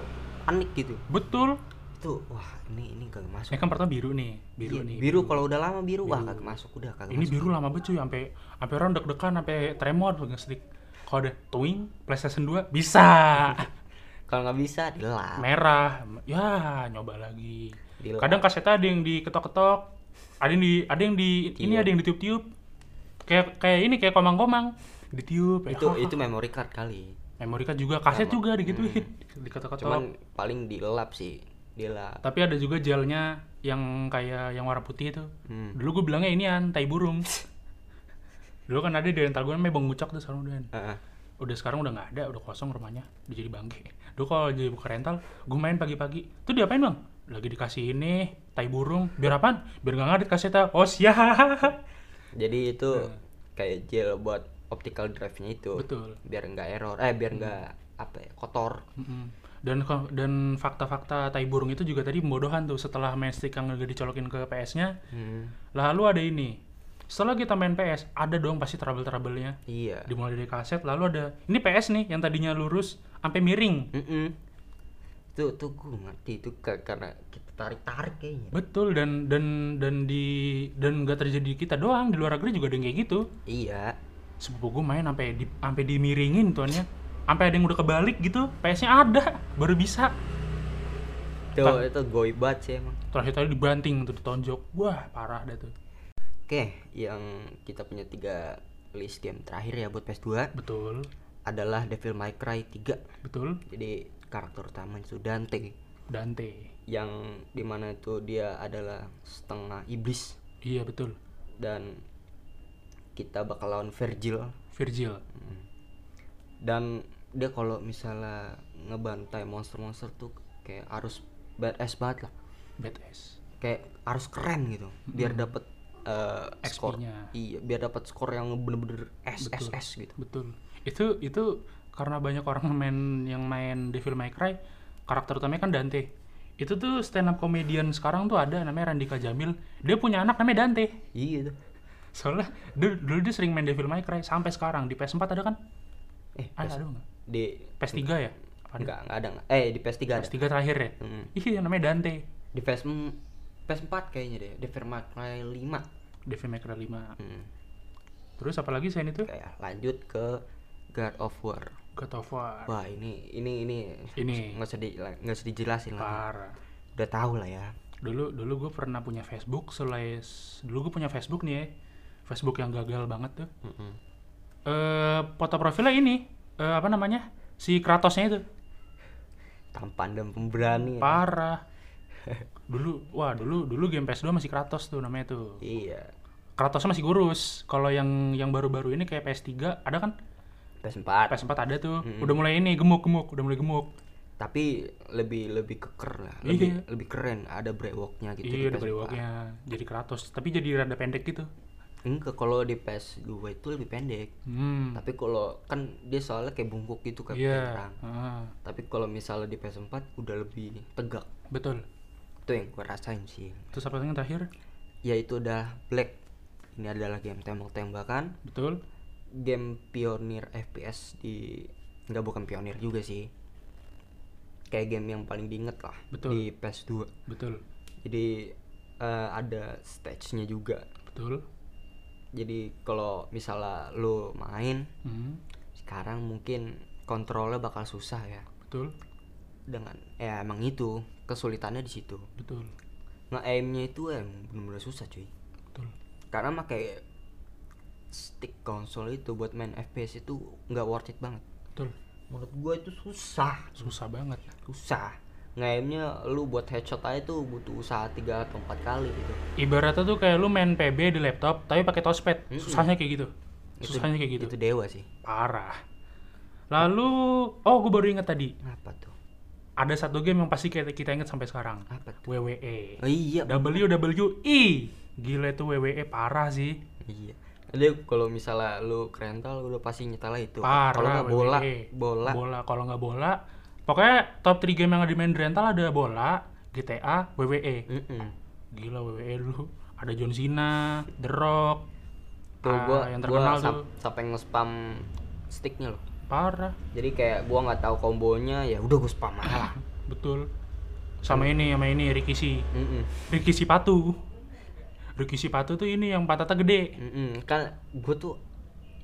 panik gitu. betul Itu wah ini ini kagak masuk. ini kan pertama biru nih biru Iya, nih biru kalau udah lama biru, wah Biru. kagak masuk udah kagak ini masuk. biru lama banget cuy sampai sampai orang deg-degan sampai tremor pegang stick kalau ada twing PlayStation 2 bisa Kalau nggak bisa dilap. merah ya nyoba lagi Dilap. kadang kasetnya ada yang diketok-ketok ada yang di ada yang di ini Tiup. ada yang ditiup-tiup kayak kayak ini kayak komang-komang ditiup ya. itu itu memory card kali. memori card juga kaset juga digituin diketok-ketok Cuman paling dilap sih. Dilap. tapi ada juga gelnya yang kayak yang warna putih itu Hmm. dulu gue bilangnya ini an tai burung dulu kan ada di rental gue namanya bang Ucok tuh sekarang udah. Heeh. udah sekarang udah nggak ada udah kosong rumahnya udah jadi bangke. Dulu kalau jadi buka rental gue main pagi-pagi. Tuh diapain bang? Lagi dikasih ini tai burung. Biar apaan? Biar nggak ngadet kasetnya oh siap. Jadi itu kayak gel buat optical drive-nya itu. betul. Biar nggak error. Eh biar nggak apa ya, kotor. Mm-mm. dan dan fakta-fakta tai burung itu juga tadi pembodohan tuh. Setelah main stick yang udah dicolokin ke PS-nya Hmm. lalu ada ini setelah kita main PS ada dong pasti trouble-troublenya Iya. dimulai dari kaset lalu ada ini PS nih yang tadinya lurus sampai miring Mm-mm. Tuh tuh gue ngerti itu ka- karena kita tarik-tarik kayaknya. betul dan dan dan di dan nggak terjadi di kita doang di luar negeri juga ada yang kayak gitu Iya. sepupu gue main sampai di sampai dimiringin tuannya sampai ada yang udah kebalik gitu PS-nya ada baru bisa Tuh itu goy banget sih emang. terakhir tadi dibanting tuh ditonjok wah parah dah tuh Oke, yang kita punya tiga list game terakhir ya buat PS2 betul. adalah Devil May Cry 3. betul. Jadi karakter utama itu Dante. Dante. Yang di mana itu dia adalah setengah iblis. Iya betul. Dan kita bakal lawan Virgil. Virgil. Dan dia kalau misalnya ngebantai monster-monster tuh kayak harus badass banget lah. Badass. Kayak harus keren gitu. Biar dapet eh, skor iya biar dapat skor yang bener-bener S S Betul. S gitu betul itu itu karena banyak orang main yang main Devil May Cry karakter utamanya kan Dante Itu tuh stand up comedian sekarang tuh ada namanya Randika Jamil. Dia punya anak namanya Dante. Iya tuh. Soalnya dulu, dulu dia sering main Devil May Cry sampai sekarang di PS4 ada kan? Eh, Ada ada nggak? di PS3 ya? Apa ada? enggak enggak ada. enggak. Eh, di PS3 ada. PS3 terakhir ya? Mm. Iya namanya Dante. Di PS PS4 kayaknya deh. Di May Cry 5. Devil May Cry 5. Hmm. Terus apa lagi selain itu? Kayak lanjut ke God of War. God of War. Wah, ini ini ini Ini. nggak usah di nggak usah dijelasin lah. Parah. Udah tahu lah ya. Dulu dulu gue pernah punya Facebook selain dulu gue punya Facebook nih ya. Facebook yang gagal banget tuh. Mm-mm. Eh foto profilnya ini eh, apa namanya? Si Kratosnya itu. Tampan dan pemberani. ya. Dulu wah dulu dulu game PS2 masih Kratos tuh namanya tuh. Iya. Kratosnya masih kurus. Kalau yang yang baru-baru ini kayak PS3 ada kan? PS4. PS4 ada tuh. Mm-mm. Udah mulai ini gemuk-gemuk, udah mulai gemuk. Tapi lebih lebih keker lah. Iya. Lebih lebih keren. Ada brewoknya gitu. iya, ada PS4. brewoknya. Jadi Kratos, tapi jadi rada pendek gitu. Enggak, kalau di PS2 itu lebih pendek. Hmm. Tapi kalau kan dia soalnya kayak bungkuk gitu kayak Iya. perang. ah, Tapi kalau misalnya di PS4 udah lebih tegak. betul. Itu yang gue rasain sih. Terus apa yang terakhir? Yaitu udah Black. Ini adalah game tembak-tembakan. Betul. Game pionir FPS di nggak bukan pionir juga sih. Kayak game yang paling diinget lah Betul. di PS2. Betul. Jadi eh, ada stage-nya juga. Betul. Jadi kalau misalnya lu main Hmm, sekarang mungkin kontrolnya bakal susah ya. betul. Dengan ya emang itu kesulitannya di situ. Betul. Nge-aimnya itu yang bener-bener susah cuy. Betul. Karena pakai stick konsol itu buat main FPS itu nggak worth it banget. Betul. Menurut gua itu susah, Susah banget. susah. Nge-aimnya lu buat headshot aja tuh butuh usaha 3 atau 4 kali gitu. Ibaratnya tuh kayak lu main PB di laptop tapi pakai touchpad. Mm-mm. Susahnya kayak gitu. Itu- Susahnya kayak gitu. Itu dewa sih. Parah. Lalu, oh gue baru inget tadi. Apa tuh? Ada satu game yang pasti kita, kita inget sampai sekarang. Apa tuh? WWE. Oh, iya. WWE. Gila itu WWE parah sih. Iya. Jadi kalau misalnya lu kerental udah pasti nyetel itu. Parah. Kalau nggak bola, WWE. bola. Bola. Kalau nggak bola, pokoknya top 3 game yang ada di main rental ada bola, GTA, WWE. Mm-mm. Gila WWE dulu. Ada John Cena, The Rock. Tuh ah, gua yang gua terkenal sam- tuh. sampai nge-spam sticknya loh. Parah. Jadi kayak gua nggak tahu kombonya ya udah gua spam aja lah. Betul. Sama ini, sama ini Rikishi. Mm-mm. Rikishi Patu. Rikishi Patu tuh ini yang patata gede. Mm-mm. Kan gua tuh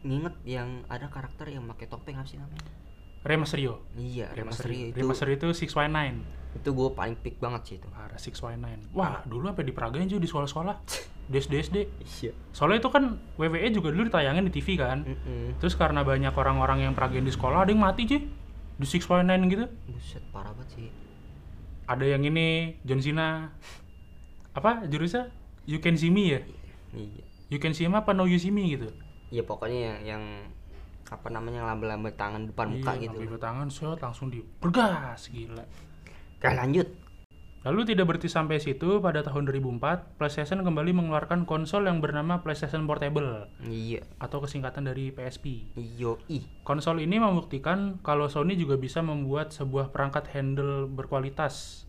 nginget yang ada karakter yang pakai topeng apa sih namanya? Rey Mysterio. Iya, Rey Remaster Mysterio. itu. Mysterio itu 619. Itu gua paling pick banget sih itu. Parah 619. Wah, dulu sampai diperagain juga di sekolah-sekolah. Di SD SD. Iya. Soalnya itu kan WWE juga dulu ditayangin di TV kan. Mm-mm. Terus karena banyak orang-orang yang peragain di sekolah, ada yang mati cuy. Di 619 gitu. Buset parah banget sih. Ada yang ini John Cena. Apa jurusnya? You can see me ya? Iya. You can see me apa no you see me gitu. Ya pokoknya yang yang apa namanya lambe-lambe tangan depan muka Iya, gitu. ngambil tangan shot langsung dipergas gila. Oke lanjut. Lalu tidak berhenti sampai situ, pada tahun 2004, PlayStation kembali mengeluarkan konsol yang bernama PlayStation Portable Iya. atau kesingkatan dari PSP. Iyo i. Konsol ini membuktikan kalau Sony juga bisa membuat sebuah perangkat handle berkualitas.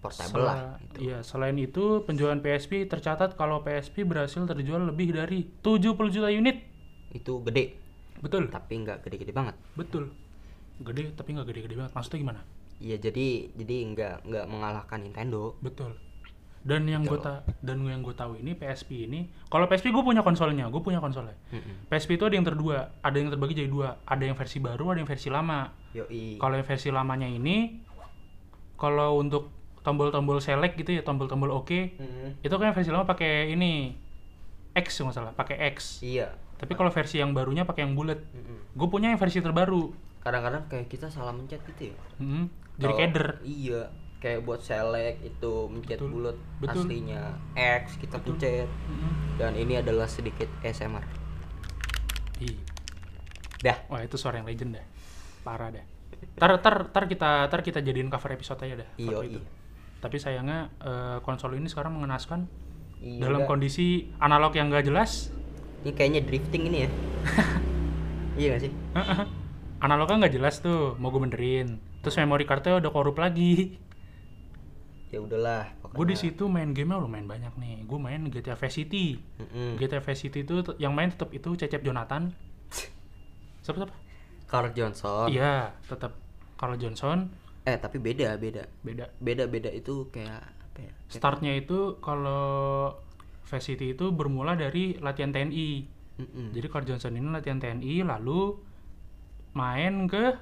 Portable Sel- lah. gitu. Iya, selain itu penjualan PSP tercatat kalau PSP berhasil terjual lebih dari 70 juta unit. Itu gede, Betul, tapi nggak gede-gede banget. betul. Gede tapi nggak gede-gede banget. Maksudnya gimana? Iya jadi jadi nggak nggak mengalahkan Nintendo. Betul. Dan yang gue ta- dan yang gue tahu ini PSP ini, kalau PSP gue punya konsolnya, gue punya konsolnya. Mm-mm. PSP itu ada yang terdua, ada yang terbagi jadi dua, ada yang versi baru, ada yang versi lama. Kalau yang versi lamanya ini, kalau untuk tombol-tombol select gitu ya, tombol-tombol oke, Mm-mm. itu kan versi lama pakai ini X nggak salah, pakai X. Iya. Tapi kalau versi yang barunya pakai yang bulat. Mm-mm. Gue punya yang versi terbaru. Kadang-kadang kayak kita salah mencet gitu ya. Hmm, jadi Kalau- keder. Iya. Kayak buat select itu mencet bulat aslinya X kita Betul. pencet. Mm-mm. Dan ini adalah sedikit ASMR. Ih, Dah. wah itu suara yang legend dah. Parah dah. Tar, tar, tar kita, tar kita jadiin cover episode aja dah. Iya, itu. iya. Tapi sayangnya eh, konsol ini sekarang mengenaskan Iya. dalam dah. kondisi analog yang gak jelas. Ini kayaknya drifting ini ya. iya gak sih? Analognya nggak jelas tuh, mau gue benerin. Terus memory cardnya udah korup lagi. ya udahlah gue di situ main game lumayan banyak nih. Gue main GTA Vice City. Mm-mm. GTA Vice City itu yang main tetap itu Cecep Jonathan. Siapa siapa? Carl Johnson. Iya tetap Carl Johnson. Eh tapi beda beda. Beda. Beda beda itu kayak apa ya? Startnya itu kalau Vice City itu bermula dari latihan TNI Mm-mm. jadi Carl Johnson ini latihan TNI lalu main ke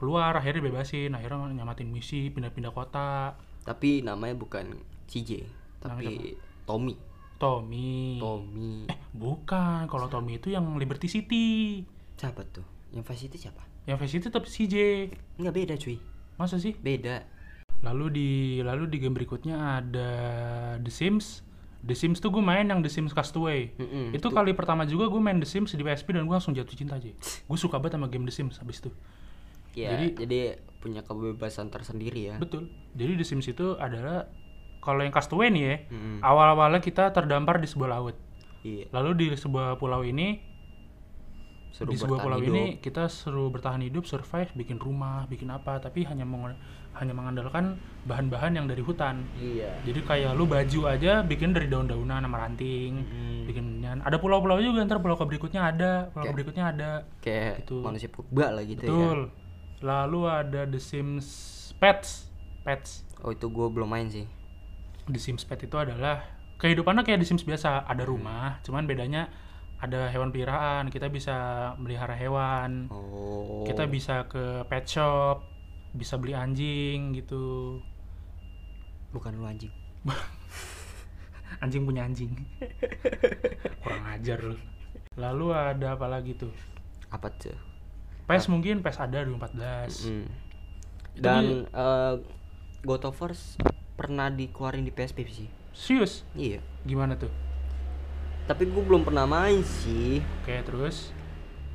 keluar akhirnya bebasin akhirnya nyamatin misi pindah-pindah kota. Tapi namanya bukan CJ tapi Tommy. Tommy. Tommy. Eh bukan kalau Tommy itu yang Liberty City. Siapa tuh? Yang Vice City siapa? Yang Vice City tetap CJ nggak beda cuy. Masa sih? Beda. Lalu di lalu di game berikutnya ada The Sims The Sims tuh gue main yang The Sims Castaway. Mm-mm. itu kali pertama juga gue main The Sims di PSP dan gue langsung jatuh cinta aja gue suka banget sama game The Sims habis itu. Ya Jadi- jadi, punya kebebasan tersendiri ya. Betul. Jadi The Sims itu adalah kalau yang Castaway nih ya Mm-mm. awal-awalnya kita terdampar di sebuah laut. Iya. Lalu di sebuah pulau ini suruh di sebuah pulau hidup. ini kita seru bertahan hidup survive bikin rumah bikin apa tapi hanya meng- hanya mengandalkan bahan-bahan yang dari hutan. Iya. Jadi kayak lu baju aja bikin dari daun-daunan sama ranting Mm. bikinnya ada pulau-pulau juga ntar pulau berikutnya ada pulau Kayak- berikutnya ada. kayak Gitu. manusia purba lah gitu ya. Betul. Lalu ada The Sims Pets. Pets. Oh itu gue belum main sih. The Sims Pet itu adalah kehidupannya kayak The Sims biasa. Ada rumah cuman bedanya ada hewan peliharaan. Kita bisa melihara hewan. Oh. Kita bisa ke pet shop bisa beli anjing gitu. Bukan lu anjing. Anjing punya anjing. Kurang ajar lu. Lalu ada apa lagi tuh? Apa tuh? PES mungkin PES ada 2014 Mm. Itu dan dia- God of War pernah dikeluarin di PSP sih. Serius? Iya. Gimana tuh? Tapi gue belum pernah main sih. Oke terus?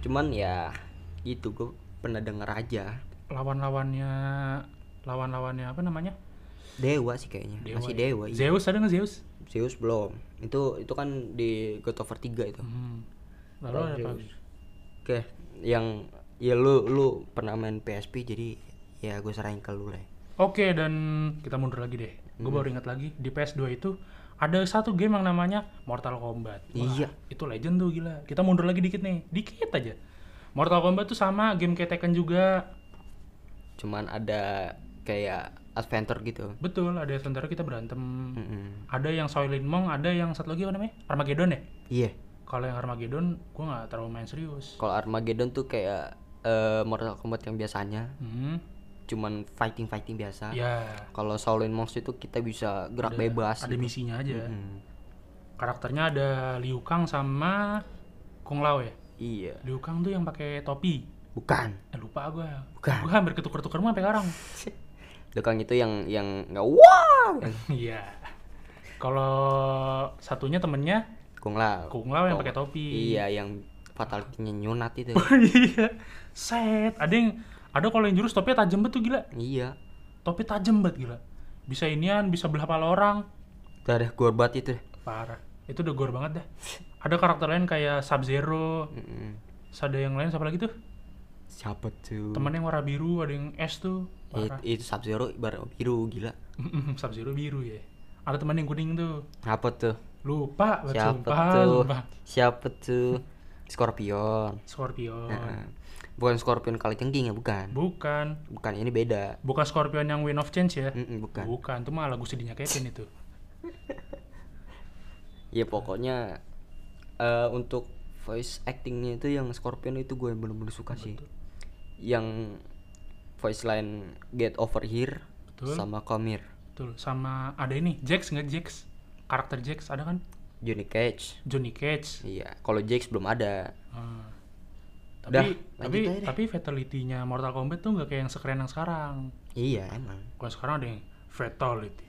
Cuman ya itu gue pernah denger aja lawan-lawannya lawan-lawannya apa namanya dewa sih kayaknya masih ya? dewa iya. Zeus ada nggak Zeus Zeus belum itu itu kan di God of War 3 itu Hmm. lalu ada apa oke yang ya lu lu pernah main PSP jadi ya gue serahin ke lu lah ya. Oke dan kita mundur lagi deh. Gue baru ingat lagi di PS2 itu ada satu game yang namanya Mortal Kombat. Iya. Itu legend tuh gila. Kita mundur lagi dikit nih, dikit aja. Mortal Kombat tuh sama game kayak Tekken juga. Cuman ada kayak adventure gitu Betul, ada sementara kita berantem. Mm-mm. Ada yang Soylent Monk, ada yang satu lagi apa namanya? Armageddon ya? iya Kalau yang Armageddon, gue nggak terlalu main serius. kalau Armageddon tuh kayak eh, Mortal Kombat yang biasanya Hmm, cuman fighting fighting biasa ya. kalau Shaolin Monks itu kita bisa gerak Ada- bebas Ada gitu. misinya aja. Mm-mm. Karakternya ada Liu Kang sama Kung Lao ya. iya Liu Kang tuh yang pakai topi. Bukan Eh, lupa gue. Bukan. Gue hampir ketukar-tukar mah sampai sekarang. Dekang itu yang yang nggak wah Iya. Kalau satunya temennya Kung Lao Kung Lao yang Oh, pakai topi. iya yang fatality-nya nyunat itu Iya. Set. Ada yang ada kalau yang jurus topinya tajam banget tuh gila. iya Topi tajam banget gila. Bisa inian, bisa belah pala orang. udah deh gorbat itu deh. Parah. Itu udah gore banget dah. Ada karakter lain kayak Sub Zero. Mm-mm. Ada yang lain siapa lagi tuh? Siapa tuh Temennya yang warna biru, ada yang es tuh. It- Parah. itu Sub Zero biru gila Sub Zero biru ya. Ada temen yang kuning tuh. apa tuh Lupa, siapa sumpah, tuh sumpah. siapa tuh Scorpion Scorpion. Heeh. bukan Scorpion kali cengking ya bukan Bukan. bukan ini beda Bukan Scorpion yang Wind of Change ya? Mm-mm, bukan Bukan, itu mah lagu sedihnya Kevin itu. ya pokoknya eh, untuk voice actingnya itu yang Scorpion itu gue bener-bener suka sih yang voice line Get Over Here Betul. sama Here Betul. Sama ada ini, Jax nggak Jax? Karakter Jax ada kan? Johnny Cage Johnny Cage. iya kalau Jax belum ada. Udah, Tapi lanjut tapi tapi fatality-nya Mortal Kombat tuh nggak kayak yang sekeren yang sekarang. iya emang Kalau sekarang ada yang fatality.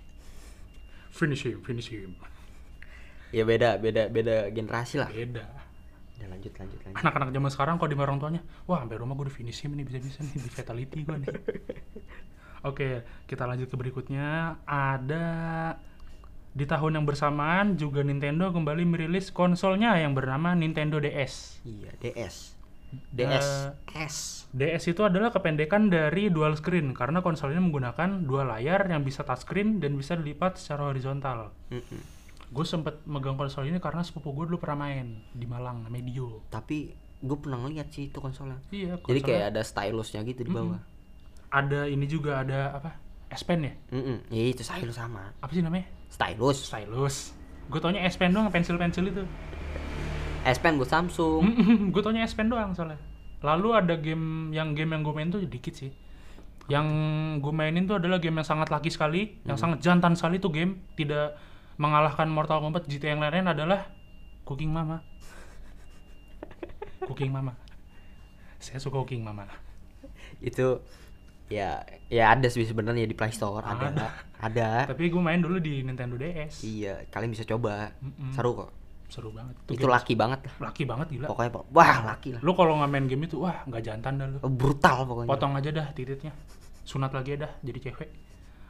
Finish him, finish him. ya beda beda beda generasi lah Beda. Udah lanjut lanjut lanjut Anak-anak zaman sekarang kalau di orang tuanya, wah sampai rumah gue udah finish him nih bisa-bisa nih di fatality gue nih. Oke, kita lanjut ke berikutnya. Ada di tahun yang bersamaan juga Nintendo kembali merilis konsolnya yang bernama Nintendo DS. iya DS DS Eh, S DS itu adalah kependekan dari dual screen karena konsol ini menggunakan dua layar yang bisa touchscreen dan bisa dilipat secara horizontal. Mm-mm. Gue sempet megang konsol ini karena sepupu gue dulu pernah main di Malang, namanya Dio. tapi gue pernah ngeliat sih itu konsolnya Iya, jadi konsolnya kayak ada stylusnya gitu di bawah ada ini juga ada apa? S Pen ya? Mm-mm. ya itu stylus sama Apa sih namanya? stylus Stylus. Gue taunya S Pen doang, pensil-pensil itu. S Pen buat Samsung gue taunya S Pen doang soalnya. Lalu ada game yang game yang gue main tuh dikit sih. Yang gue mainin tuh adalah game yang sangat laki sekali, yang sangat jantan sekali tuh game. Tidak mengalahkan Mortal Kombat GTA yang lain adalah Cooking Mama. Cooking Mama. Saya suka Cooking Mama. itu ya ya ada sih sebenarnya di Play Store ada Ada. ada, Tapi gue main dulu di Nintendo DS. iya kalian bisa coba Mm-mm. seru kok Seru banget. itu game laki banget lah laki banget gila. pokoknya po- wah laki lah Lu kalau nggak main game itu, wah nggak jantan dah lu. brutal pokoknya potong aja dah titiknya sunat lagi dah jadi cewek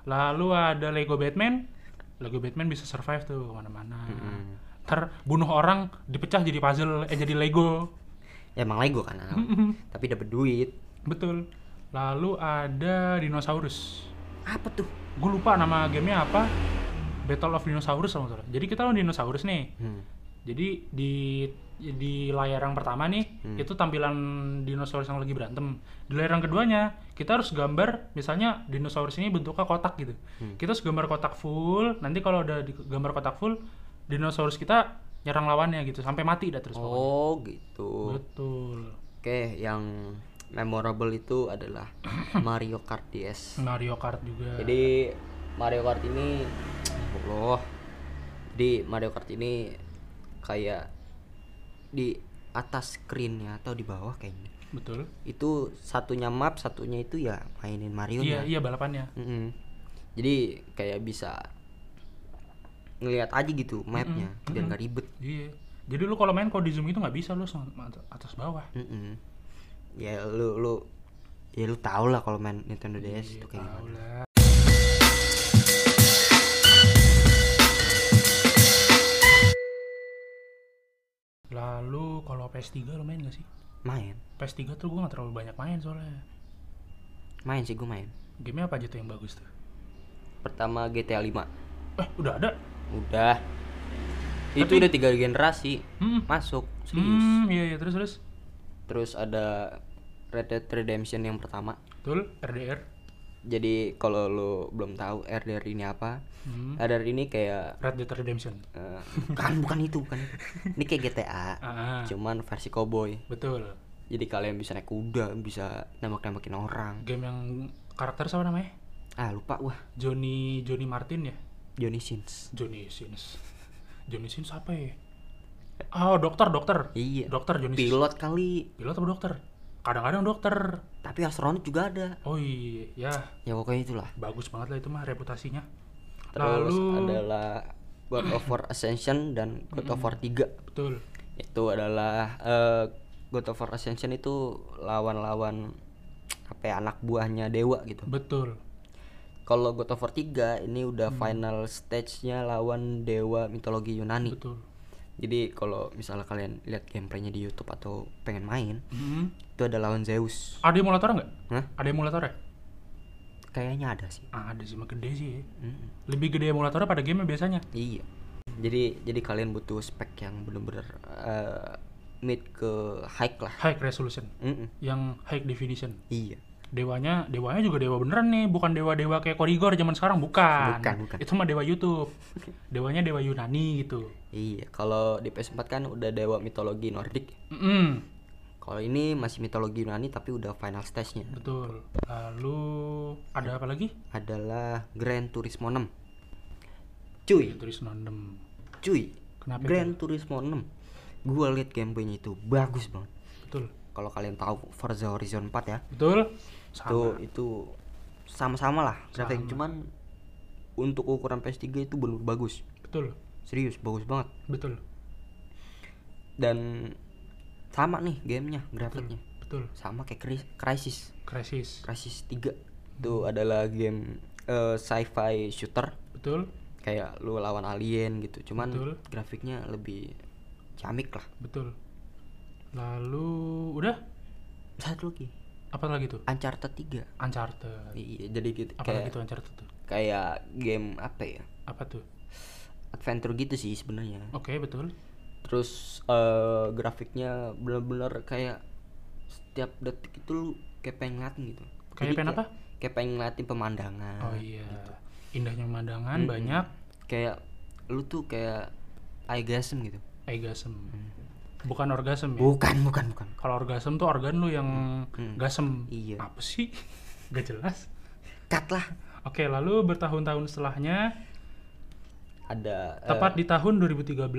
lalu ada Lego Batman Lego Batman bisa survive tuh ke mana-mana. Mm-mm. ntar bunuh orang dipecah jadi puzzle eh jadi Lego. Ya emang Lego kan tapi dapat duit. Betul. Lalu ada dinosaurus. Apa tuh? Gue lupa nama gamenya apa. Battle of Dinosaurus salah. Jadi kita lawan dinosaurus nih. Hmm. Jadi di di layar yang pertama nih Hmm. itu tampilan dinosaurus yang lagi berantem di layar yang keduanya kita harus gambar misalnya dinosaurus ini bentuknya kotak gitu Hmm. kita harus gambar kotak full nanti kalau udah di gambar kotak full dinosaurus kita nyerang lawannya gitu sampai mati dah terus pokoknya. oh gitu betul oke yang memorable itu adalah Mario Kart DS Mario Kart juga Jadi Mario Kart ini Allah. Jadi Mario Kart ini kayak di atas screennya atau di bawah kayaknya. betul Itu satunya map, satunya itu ya mainin Mario iya iya balapannya Jadi kayak bisa ngelihat aja gitu mapnya biar nggak ribet. iya jadi lu kalau main kalau di zoom itu nggak bisa lu atas bawah Mm-mm. Ya lu lu ya lu tau lah kalau main Nintendo DS Iya, itu kayak gimana. lah. Lalu kalau PS3 lo main gak sih? Main, PS3 tuh gue gak terlalu banyak main soalnya main sih gue main. Gamenya apa aja tuh yang bagus tuh? Pertama GTA 5 Eh udah ada? Udah. Itu Tapi- udah tiga generasi Hmm, masuk serius. hmm iya iya terus terus Terus ada Red Dead Redemption yang pertama. Betul, RDR Jadi kalau lo belum tahu RDR ini apa? hmm. RDR ini kayak Red Dead Redemption eh, bukan bukan itu bukan. itu. Ini kayak GTA, ah, cuman versi cowboy. Betul Jadi kalian bisa naik kuda, bisa nembak-nembakin orang. Game yang karakter siapa namanya? Ah lupa wah, Johnny Johnny Martin ya? Johnny Sins. Johnny Sins Johnny Sins apa ya? Oh dokter dokter Iya. Dokter Johnny Sins Pilot kali, Pilot apa dokter? Kadang-kadang dokter. Tapi astronot juga ada. Oh iya. Ya. Ya pokoknya itulah. bagus banget lah itu mah reputasinya. Terus Lalu adalah God of War Ascension dan God of War 3 Betul. Itu adalah eh, God of War Ascension itu lawan-lawan apa ya anak buahnya dewa gitu. Betul. Kalau God of War 3 ini udah final stage-nya lawan dewa mitologi Yunani. Betul Jadi kalau misalnya kalian lihat gameplaynya di YouTube atau pengen main, Hmm. itu ada lawan Zeus. Ada emulator nggak? Hah? Ada emulator ya? Kayaknya ada sih. Ah, ada sih mah gede sih ya. Mm-mm. Lebih gede emulatornya pada game biasanya Iya. Jadi jadi kalian butuh spek yang bener-bener eh, mid ke high lah. High resolution Mm-mm. Yang high definition Iya. Dewanya, dewanya juga dewa beneran nih, bukan dewa-dewa kayak Korigor zaman sekarang, bukan. Bukan, bukan. Itu mah dewa YouTube. Dewanya dewa Yunani gitu. Iya. Kalau di PS4 kan udah dewa mitologi Nordik. Mm, Kalau ini masih mitologi Yunani tapi udah final stage-nya. betul. Lalu ada apa lagi? Adalah Gran Turismo 6. Cuy, Turis Nondem. cuy. Kenapa Gran Turismo 6. Gua liat gameplaynya itu bagus banget. Betul. Kalau kalian tahu Forza Horizon 4 ya, Betul. Itu Sama. itu sama-sama lah grafik Sama. cuman untuk ukuran PS3 itu bener bagus. Betul. Serius, bagus banget. Betul. Dan sama nih gamenya, grafiknya. Betul. Sama kayak Crysis. Crisis. Crysis 3 itu adalah game eh, sci-fi shooter Betul. kayak lu lawan alien gitu cuman Betul. grafiknya lebih camik lah Betul. lalu udah Satu lagi. Apa lagi tuh Uncharted 3. Uncharted Iya, jadi gitu apa kayak lagi tuh Uncharted tuh kayak game apa ya? apa tuh Adventure gitu sih sebenarnya. oke betul Terus eh grafiknya bener-bener kayak setiap detik itu lu kayak pengen ngeliatin gitu. Kayak pengen apa? Kayak pengen ngeliatin pemandangan. oh iya indahnya pemandangan Mm-mm. banyak Kayak lu tuh kayak orgasm gitu. orgasm bukan orgasm ya Bukan, bukan, bukan. kalau orgasm tuh organ lu yang Hmm. gasem Iya. apa sih gak jelas Cut lah. oke lalu bertahun-tahun setelahnya Ada tepat di tahun 2013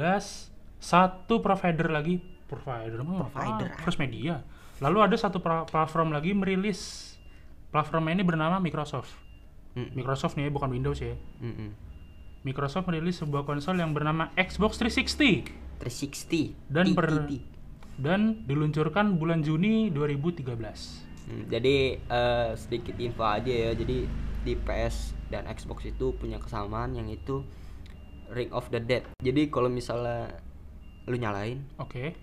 satu provider lagi provider mah Provider, apa? First Media lalu ada satu platform lagi merilis platformnya ini bernama Microsoft Mm, Microsoft nih bukan Windows ya mm, mm. Microsoft merilis sebuah konsol yang bernama Xbox 360 360 Dan per- dan diluncurkan bulan Juni 2013 Hmm, jadi eh, sedikit info aja ya. Jadi di PS dan Xbox itu punya kesamaan yang itu Ring of the Dead. Jadi kalau misalnya lu nyalain oke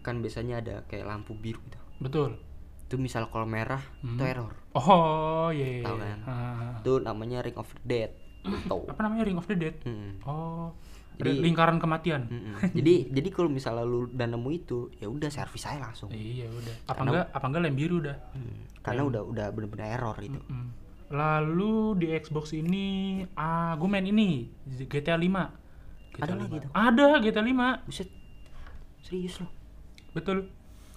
kan biasanya ada kayak lampu biru gitu. betul Itu misal kalau merah itu Hmm. error. oh iya iya, Tahu iya. kan? Ah. Itu namanya Ring of the Dead. Gitu. apa namanya Ring of the Dead Hmm. oh Jadi- lingkaran kematian Mm-mm. jadi jadi kalau misalnya lu udah nemu itu ya udah servis aja langsung. iya udah apa Karena- enggak apa enggak lem biru dah Hmm, Karena udah udah bener-bener error gitu. Mm. Lalu di Xbox ini, ah, gue main ini GTA 5. GTA Ada 5. lagi tuh? Ada GTA 5, Buset. Serius loh. betul.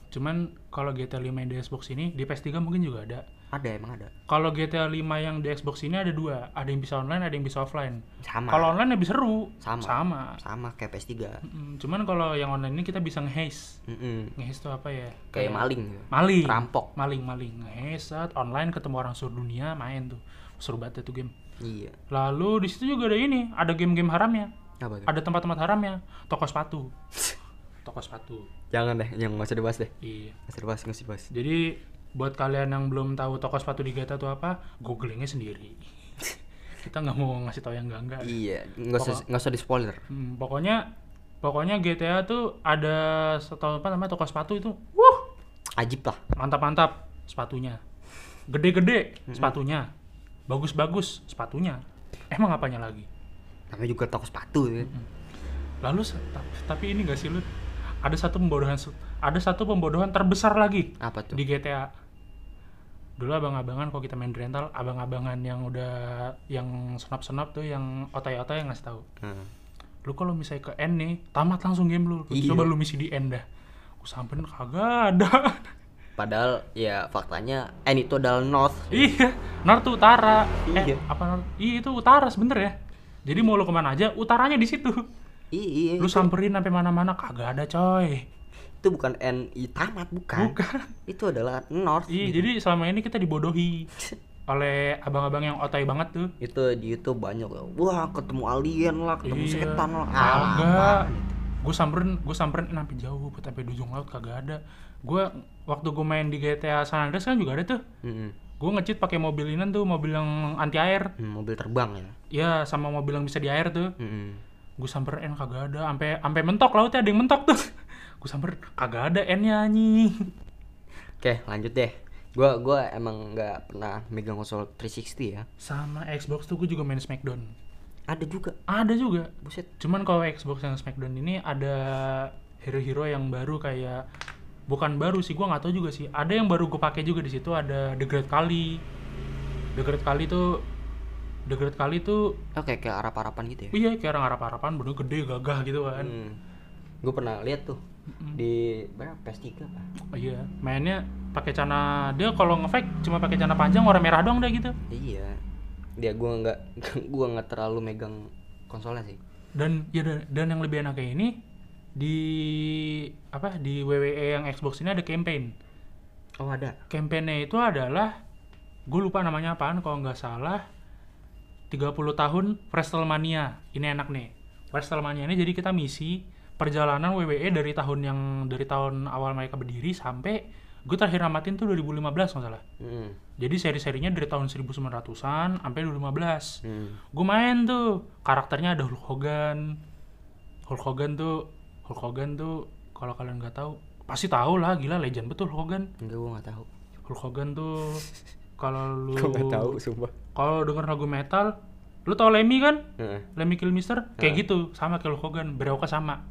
Cuman kalau GTA 5 yang di Xbox ini di PS3 mungkin juga ada. Ada emang ada. Kalau GTA 5 yang di Xbox ini ada dua, ada yang bisa online, ada yang bisa offline. Sama. Kalau online lebih seru. Sama. Sama. sama kayak PS3. Mm, Cuman kalau yang online ini kita bisa ngehaze. Mm-mm. Ngehaze itu apa ya? Kayak maling gitu. Maling. Rampok. Maling, maling. Ngehaze saat online ketemu orang seluruh dunia main tuh. Seru banget itu game. Iya. Lalu di situ juga ada ini, ada game-game haramnya. Apa tuh? ada tempat-tempat haramnya toko sepatu toko sepatu Jangan deh, yang nggak usah dibahas deh. iya Nggak usah dibahas, nggak usah dibahas. jadi buat kalian yang belum tahu toko sepatu di GTA itu apa googlingnya sendiri. Kita nggak mau ngasih tahu yang enggak enggak Iya, nggak usah nggak usah di spoiler. Hmm, pokoknya pokoknya GTA tuh ada satu apa namanya toko sepatu itu wuh! Ajib lah. mantap-mantap sepatunya. Gede-gede sepatunya. Bagus-bagus sepatunya. Emang apanya lagi? Namanya juga toko sepatu ya. lalu se- tapi, tapi ini gak sih lu ada satu pembodohan ada satu pembodohan terbesar lagi Apa tuh? di GTA dulu abang-abangan kalau kita main rental abang-abangan yang udah yang senap-senap tuh yang otai-otai yang ngasih tahu Hmm. lu kalau misalnya ke N nih tamat langsung game lu, Lu Iya. coba lu misi di N dah aku samperin kagak ada Padahal ya faktanya N itu adalah North. iya North tuh utara Iya. eh apa North? iya itu utara sebenernya jadi mau lu ke mana aja utaranya di situ Iya, lu itu, samperin sampai mana-mana kagak ada coy itu bukan N I tamat bukan. bukan Itu adalah North. Iya, gitu. jadi selama ini kita dibodohi oleh abang-abang yang otai banget tuh. itu di YouTube banyak wah ketemu alien lah ketemu Iya. setan lah Kagak. apaan Gue samperin, gue samperin sampai jauh, sampai di ujung laut kagak ada. Gue waktu gue main di GTA San Andreas kan juga ada tuh. Mm-mm. Gue ngecheat pakai mobil ini tuh, mobil yang anti air. Hmm, mobil terbang ya Ya, sama mobil yang bisa di air tuh. Mm-mm. Gue samperin kagak ada, sampai sampai mentok lautnya ada yang mentok tuh. gue samperin kagak ada N-nya anjing. oke lanjut deh gua gua emang nggak pernah megang konsol 360 ya Sama Xbox tuh gue juga main Smackdown. ada juga Ada juga. buset Cuman kalau Xbox yang Smackdown ini ada hero-hero yang baru kayak bukan baru sih, gua nggak tahu juga sih. Ada yang baru gue pakai juga di situ ada The Great Kali. The Great Kali tuh The Great Kali tuh oke kayak arap arapan gitu ya iya kayak orang harap-harapan bener gede gagah gitu kan. hmm. gue pernah lihat tuh di berapa? PS3 apa Oh, iya, mainnya pakai celana dia kalau nge-fake cuma pakai celana panjang warna merah doang deh gitu. iya. Dia gua nggak gua nggak terlalu megang konsolnya sih. Dan ya dan, dan yang lebih enaknya ini di apa di WWE yang Xbox ini ada campaign. oh ada? Campaignnya itu adalah gue lupa namanya apaan kalau nggak salah 30 tahun Wrestlemania. Ini enak nih Wrestlemania ini jadi kita misi perjalanan WWE dari tahun yang dari tahun awal mereka berdiri sampai gue terakhir namatin tuh 2015 nggak salah Hmm. jadi seri-serinya dari tahun 1900-an sampai 2015 Hmm. gue main tuh karakternya ada Hulk Hogan Hulk Hogan tuh Hulk Hogan tuh kalau kalian nggak tahu Pasti tahu lah, gila legend betul Hogan. Enggak, gua nggak tahu. Hulk Hogan tuh kalau lu nggak tahu, sumpah. kalau denger lagu metal, lu tau Lemmy kan? Heeh. Lemmy Kilmister kayak gitu, sama kayak Hulk Hogan, berawaknya sama.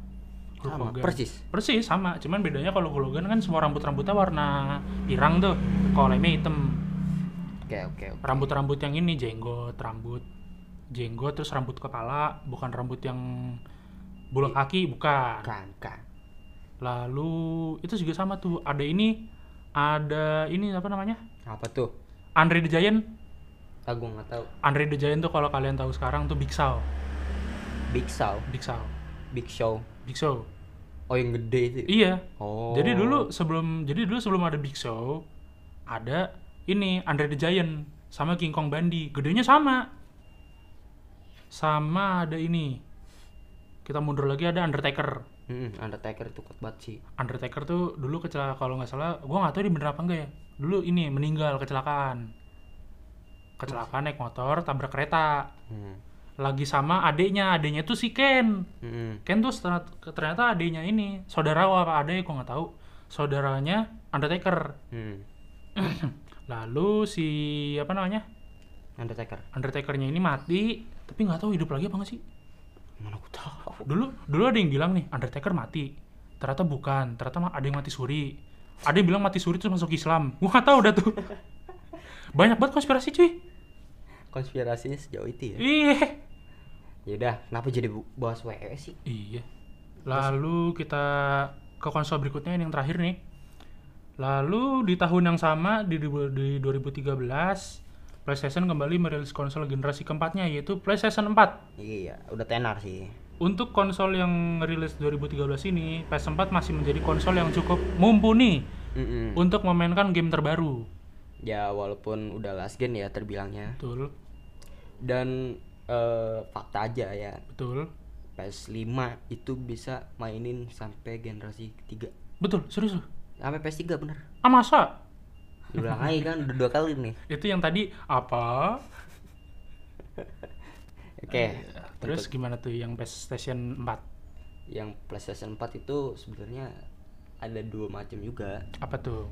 Hulk Sama, Hogan. persis. Persis sama, cuman bedanya kalau Hulk Hogan kan semua rambut-rambutnya warna pirang tuh. Kalau Lemmy hitam. Oke, oke, oke. Rambut-rambut yang ini jenggot, rambut jenggot terus rambut kepala, bukan rambut yang bola kaki, bukan. Kan, kan. Lalu itu juga sama tuh, ada ini ada ini apa namanya? Apa tuh? Andre the Giant. Ah, gua nggak tahu. Andre the Giant tuh kalau kalian tahu sekarang tuh Big Show. Big Show, Big Show. Big Show. Big Show. Oh, yang gede itu. Iya. Oh. Jadi dulu sebelum jadi dulu sebelum ada Big Show ada ini Andre the Giant sama King Kong Bundy. Gedenya sama. Sama ada ini. Kita mundur lagi ada Undertaker. Mm, Undertaker itu kuat banget sih. Undertaker tuh dulu kecelakaan kalau nggak salah, gua nggak tahu ini bener apa enggak ya. Dulu ini meninggal kecelakaan. Kecelakaan naik motor tabrak kereta. Hmm. Lagi sama adiknya, adiknya tuh si Ken. Mm-mm. Ken tuh ternyata, ternyata adiknya ini saudara apa adek gua nggak tahu. Saudaranya Undertaker. Hmm. Lalu si apa namanya? Undertaker. Undertakernya ini mati, tapi nggak tahu hidup lagi apa nggak sih? Mana aku tahu. Dulu dulu ada yang bilang nih Undertaker mati. Ternyata bukan, ternyata mah ada yang mati suri. Ada yang bilang mati suri terus masuk Islam. Gua nggak tahu dah tuh. Banyak banget konspirasi cuy. Konspirasinya sejauh itu ya. Iya. Ya udah, kenapa jadi bahas WE sih? Iya. Lalu kita ke konsol berikutnya yang terakhir nih. Lalu di tahun yang sama di, di 2013 PlayStation kembali merilis konsol generasi keempatnya yaitu PlayStation 4. Iya, udah tenar sih. Untuk konsol yang rilis 2013 ini, PS4 masih menjadi konsol yang cukup mumpuni Mm-mm. untuk memainkan game terbaru. Ya walaupun udah last gen ya terbilangnya. Betul, Dan eh, fakta aja ya, betul. PS5 itu bisa mainin sampai generasi ketiga. Betul, serius lu? Sampai PS3 bener. Ah masa? Diulang lagi kan udah dua kali nih. Itu yang tadi apa? Oke. Terus untuk gimana tuh yang PlayStation 4? yang PlayStation 4 itu sebenarnya ada dua macam juga. Apa tuh?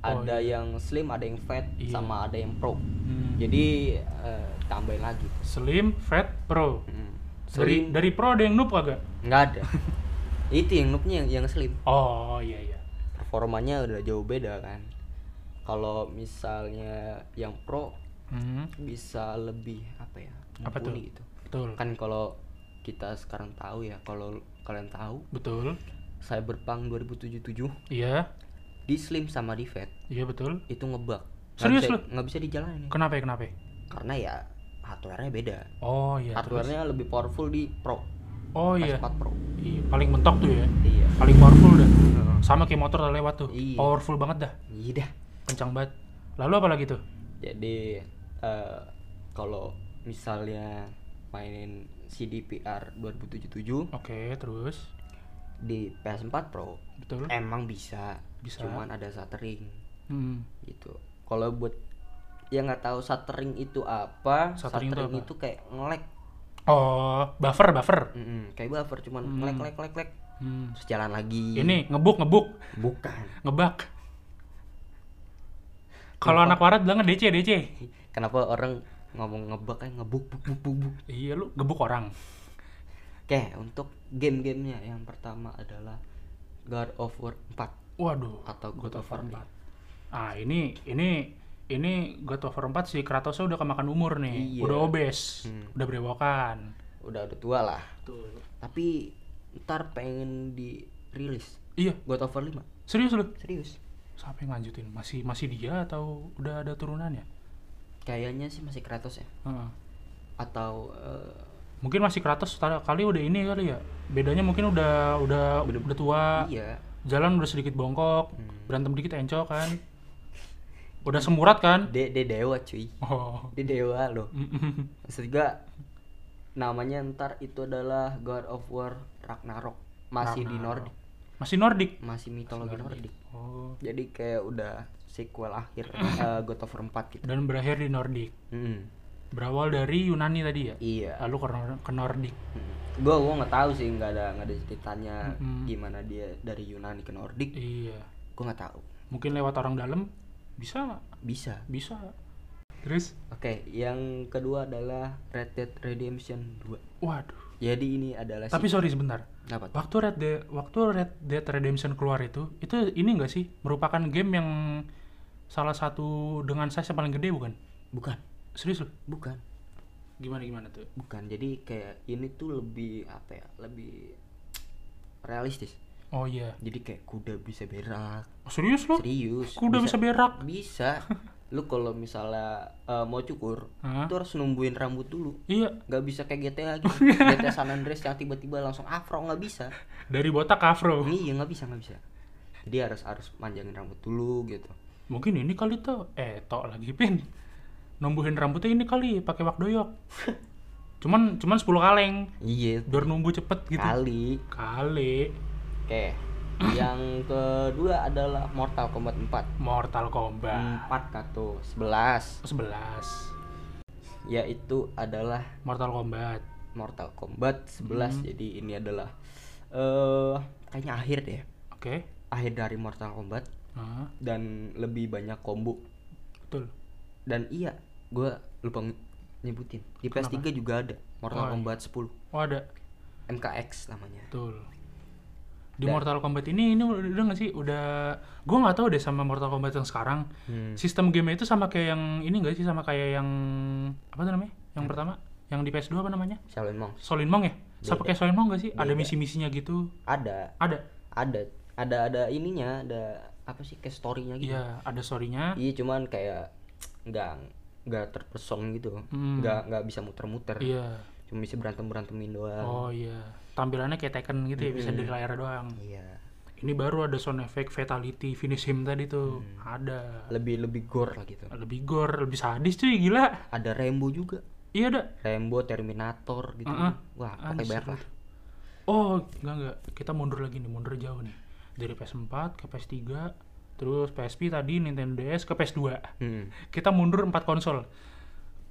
Ada yang slim, ada yang fat, Oh, Iya. sama ada yang pro. Hmm. Jadi eh, tambahin lagi. Slim, Fat, Pro. Hmm. Dari Slim dari Pro ada yang noob kagak? nggak ada. itu yang noobnya yang, yang slim. Oh iya iya. Performanya udah jauh beda kan. Kalau misalnya yang pro Hmm, bisa lebih apa ya? Apa tuh? gitu. betul. Kan kalau kita sekarang tahu ya, kalau kalian tahu Betul. Cyberpunk 2077 Iya, di slim sama di fat iya betul. itu ngebug. Serius lu? Nggak bisa dijalanin. Kenapa ya kenapa? ya? Karena ya hardware-nya beda. Oh iya. terus? hardware-nya lebih powerful di Pro. Oh iya. PS4 Pro. Iya, paling mentok tuh ya. Iya. Paling powerful dah. Sama kayak motor udah lewat tuh. Iya. Powerful banget dah. Iya dah. Kencang banget. Lalu apa lagi tuh? Jadi eh, kalau misalnya mainin CDPR 2077 Oke, terus di PS4 Pro betul. emang bisa, Bisa. cuman ada stuttering Hmm. gitu. Kalau buat yang nggak tahu stuttering itu apa, Stuttering stuttering, itu apa? itu kayak ngelek, Oh, buffer buffer. Mm-mm, kayak buffer cuman Hmm. ngelek ngelek ngelek ngelek. Hmm. terus jalan lagi. Ini ngebuk ngebuk, bukan. ngebak. Kalau anak warat bilangnya DC DC. Kenapa orang ngomong ngebak kayak ngebuk buk buk buk buk. Iya lu gebuk orang. Oke, untuk game-gamenya yang pertama adalah God of War 4 Waduh. atau God, of War 4. Ah ini ini ini God of War 4 si Kratosnya udah kemakan umur nih, Iya. udah obes, Hmm. udah berewokan. Udah udah tua lah. Betul. Tapi ntar pengen dirilis Iya, God of War 5. serius lu? Serius. Siapa yang lanjutin? Masih masih dia atau udah ada turunannya? Kayaknya sih masih Kratos ya. Heeh. Atau eh, Mungkin masih Kratos kali udah ini kali ya. Bedanya mungkin udah udah udah tua, iya. Jalan udah sedikit bongkok, Hmm. berantem dikit encok kan. Udah semurat kan? De, de dewa cuy. Oh. Dia dewa loh. Maksud juga namanya ntar itu adalah God of War Ragnarok. Masih di Ragnarok. Nordic. Masih Nordic. Masih mitologi Nordic. Oh. Jadi kayak udah sequel akhir eh, God of War 4 gitu. Dan berakhir di Nordic. Mm. Berawal dari Yunani tadi ya. iya Lalu ke, ke Nordik. gue gue nggak tahu sih nggak ada nggak ada ceritanya Mm-mm. gimana dia dari Yunani ke Nordik Iya. gue nggak tahu Mungkin lewat orang dalam bisa nggak? bisa Bisa. Terus? oke yang kedua adalah Red Dead Redemption 2 Waduh. jadi ini adalah Tapi si- sorry sebentar. apa tuh? Waktu Red Dead, waktu Red Dead Redemption keluar itu, itu ini enggak sih merupakan game yang salah satu dengan size yang paling gede bukan? bukan Serius loh? bukan Gimana gimana tuh? bukan jadi kayak ini tuh lebih apa ya lebih realistis Oh iya. jadi kayak kuda bisa berak Oh, serius loh? serius Kuda bisa berak? bisa lu kalau misalnya eh, mau cukur itu harus numbuhin rambut dulu Iya. nggak bisa kayak GTA gitu GTA San Andreas yang tiba-tiba langsung afro nggak bisa Dari botak ke afro. iya nggak bisa nggak bisa jadi harus harus panjangin rambut dulu gitu Mungkin ini kali tuh. Eh, tok lagi pin. Numbuhin rambutnya ini kali pakai wak doyok. cuman cuman 10 kaleng. iya Biar numbuh cepet gitu. kali Kali. oke yang kedua adalah Mortal Kombat 4 Mortal Kombat. 4 atau 11 11. yaitu adalah Mortal Kombat. Mortal Kombat 11 Hmm. jadi ini adalah eh kayaknya akhir deh Oke. akhir dari Mortal Kombat Ah, dan lebih banyak combo betul. dan iya gue lupa nyebutin di PS3 juga ada Mortal Oh, iya. Kombat 10 Oh ada. MKX namanya Betul. Di Dan- Mortal Kombat ini ini udah, nggak sih? Udah gua nggak tahu deh sama Mortal Kombat yang sekarang. Hmm. Sistem game itu sama kayak yang ini nggak sih sama kayak yang apa tuh namanya? Yang pertama, yang di PS2 apa namanya? Shaolin Monks Solin Mong ya? Sama kayak Solin Mong nggak sih? Ada Beda. misi-misinya gitu. ada Ada. ada ada ada ininya ada apa sih kayak storynya gitu Iya, ada story-nya. iya cuman kayak nggak nggak terpesong gitu Hmm. nggak nggak bisa muter-muter Iya. cuma bisa berantem berantemin doang Oh iya. Tampilannya kayak Tekken gitu ya, bisa dari layar doang. iya Ini baru ada sound effect fatality finish him tadi tuh. Hmm. Ada. lebih lebih gore lah gitu Lebih gore, lebih sadis cuy, gila. ada Rainbow juga Iya ada. Rainbow Terminator gitu Uh-uh. wah Anjir. pakai banyak lah Oh, enggak enggak. Kita mundur lagi nih, mundur jauh nih. Dari PS4 ke PS3, terus PSP tadi Nintendo DS ke PS2. Hmm. Kita mundur 4 konsol.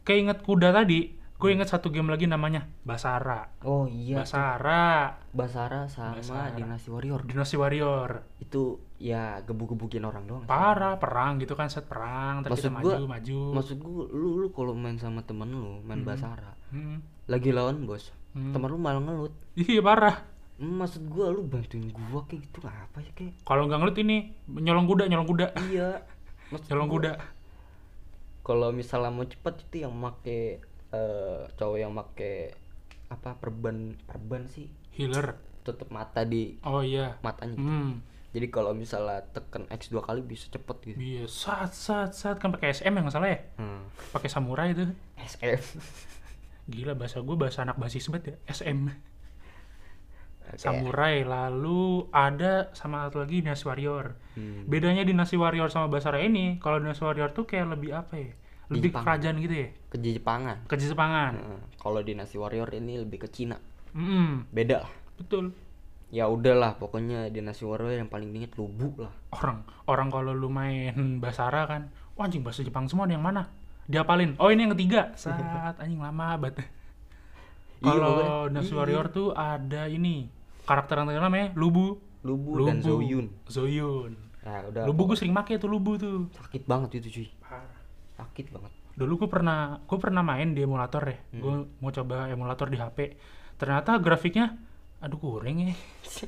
Keinget kuda tadi, gue inget satu game lagi namanya Basara. oh iya Basara, Basara sama Basara. Dynasty Warrior Dynasty Warrior. itu ya gebuk-gebukin orang doang sih. Parah, perang gitu kan, set perang, terus kita Maksud gua- maju, maju. maksud gua lu lu kalau main sama temen lu main Hmm. Basara Hmm. lagi lawan bos Hmm. temen lu malah ngelut Iya parah. Maksud gua lu bantuin gua kayak gitu apa ya kayak Kalau nggak ngelut ini nyolong kuda, nyolong kuda, iya maksud nyolong gua, kuda. kalau misalnya mau cepet itu yang make eh, cowok yang make apa perban perban sih Healer. tutup mata di Oh iya. matanya gitu. Hmm. jadi kalau misalnya tekan X dua kali bisa cepet gitu Iya, saat saat saat kan pakai SM yang nggak salah ya? hmm. Pakai samurai itu. SF Gila bahasa gue bahasa anak basis banget ya. SM. Oke. Samurai lalu ada sama satu lagi Dynasty Warrior. Hmm. Bedanya Dynasty Warrior sama Basara ini, kalau Dynasty Warrior tuh kayak lebih apa ya? Lebih Jepang. kerajaan gitu ya. ke Jepangan Ke Jepangan. Heeh. kalau Dynasty Warrior ini lebih ke Cina Mm, beda lah betul. ya udahlah pokoknya Dynasty Warrior yang paling dingin lubuk lah Orang orang kalau lu main Basara kan, wah anjing bahasa Jepang semua nih yang mana? Diapalin. Oh, ini yang ketiga. Saat anjing lama banget. Iya, Kalau. Dynasty Iya. Warrior tuh ada ini karakter yang namanya Lubu. Lubu, dan Zoyun Zoyun. nah udah Lubu gue sering make tuh Lubu tuh. sakit banget itu cuy Parah. sakit banget Dulu gue pernah gue pernah main di emulator ya. Hmm. Gue mau coba emulator di HP. Ternyata grafiknya aduh kurang ya. bisa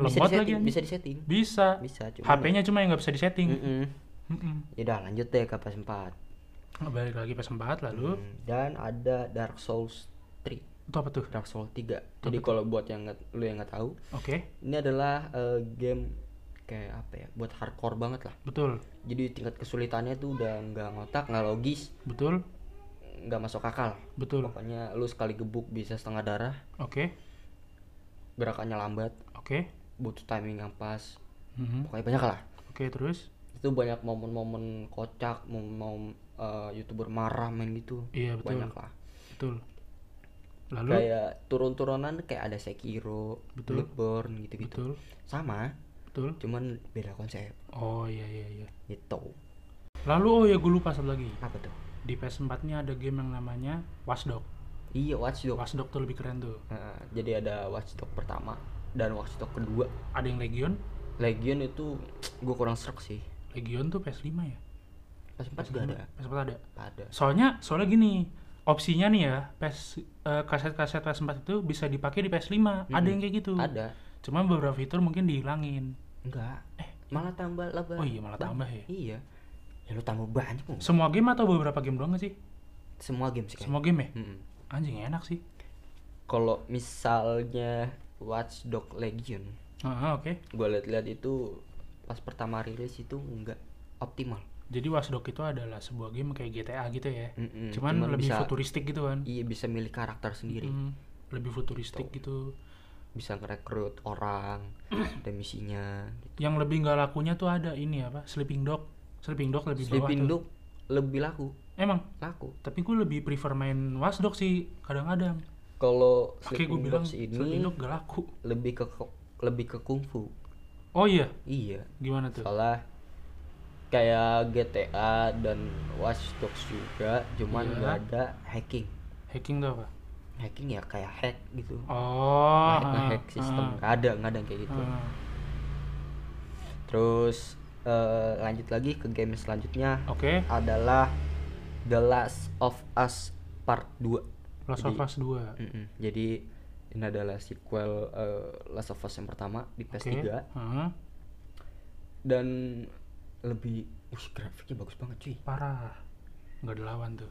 Lemot lagi disetting anjing. bisa disetting Bisa. bisa HP-nya cuma yang nggak bisa disetting. Mm-mm. Mm-mm. ya udah lanjut deh ke PS4 Nah, Balik lagi PS4 lalu Hmm, dan ada Dark Souls 3 itu apa tuh? Dark Souls 3 jadi kalau buat yang nggak lu yang nggak tahu Oke, ini adalah eh, game kayak apa ya? Buat hardcore banget lah. Betul, jadi tingkat kesulitannya tuh udah nggak ngotak nggak logis. Betul, nggak masuk akal. Betul. pokoknya lu sekali gebuk bisa setengah darah. Oke, gerakannya lambat. Oke, butuh timing yang pas. Mhm. pokoknya banyak lah. Oke terus? itu banyak momen-momen kocak momen-momen eh, youtuber marah main gitu. Iya betul, banyak lah. Betul. Lalu kayak turun-turunan kayak ada Sekiro, Betul. Bloodborne gitu-gitu. betul, Sama, betul. cuman beda konsep Oh iya iya iya. gitu. Lalu oh ya gue lupa satu lagi. Apa tuh? di PS4 ini ada game yang namanya Watchdog. Iya Watchdog. Watchdog tuh lebih keren tuh. Nah, jadi ada Watchdog pertama dan Watchdog kedua. Ada yang Legion. Legion itu gue kurang serak sih. Legion tuh PS5 ya. PS4 juga ada. PS4 ada. Ada. Soalnya soalnya gini, opsinya nih ya, PS eh, kaset-kaset PS4 itu bisa dipakai di PS5. Ada yang kayak gitu. Ada. Cuma beberapa fitur mungkin dihilangin. Enggak. Eh, malah tambah lebih. Oh iya, malah tambah ya. Iya. Ya lu tambah banyak kok. Semua game atau beberapa game doang sih? Semua game sih. Semua game ya? Mm-mm. Anjing enak sih. Kalau misalnya Watchdog Legion, Ah, oke. gue lihat-lihat itu pas pertama rilis itu enggak optimal. Jadi Watchdog itu adalah sebuah game kayak GTA gitu ya. Mm-mm. Cuman, Cuman lebih bisa- futuristik gitu kan. Iya bisa milih karakter sendiri. Mm, lebih futuristik gitu. Bisa ngerekrut orang dan misinya. gitu. Yang lebih nggak lakunya tuh ada ini apa? Sleeping Dog. Sleeping Dog lebih bawah Sleeping tuh. Dog lebih laku, Emang, laku. tapi gue lebih prefer main Watchdog sih kadang-kadang. Kalau Oke, gue Sleeping bilang Dogs ini Sleeping Dog gak laku. lebih ke lebih ke kungfu. Oh iya, Iya. gimana tuh? Soalnya kayak GTA dan Watch Dogs juga, cuman Iya. nggak ada hacking. Hacking tuh apa? Hacking ya kayak hack gitu. Oh, Nge- nge-hack ah, sistem nggak ada nggak ada kayak gitu. ah. Terus eh, lanjut lagi ke game selanjutnya Oke, adalah The Last of Us Part 2. Last Jadi- of Us 2. Mm-mm. Jadi ini adalah sequel eh, Last of Us yang pertama di Oke. PS3 ah, dan lebih Wih, grafiknya bagus banget cuy. parah. Nggak ada lawan tuh.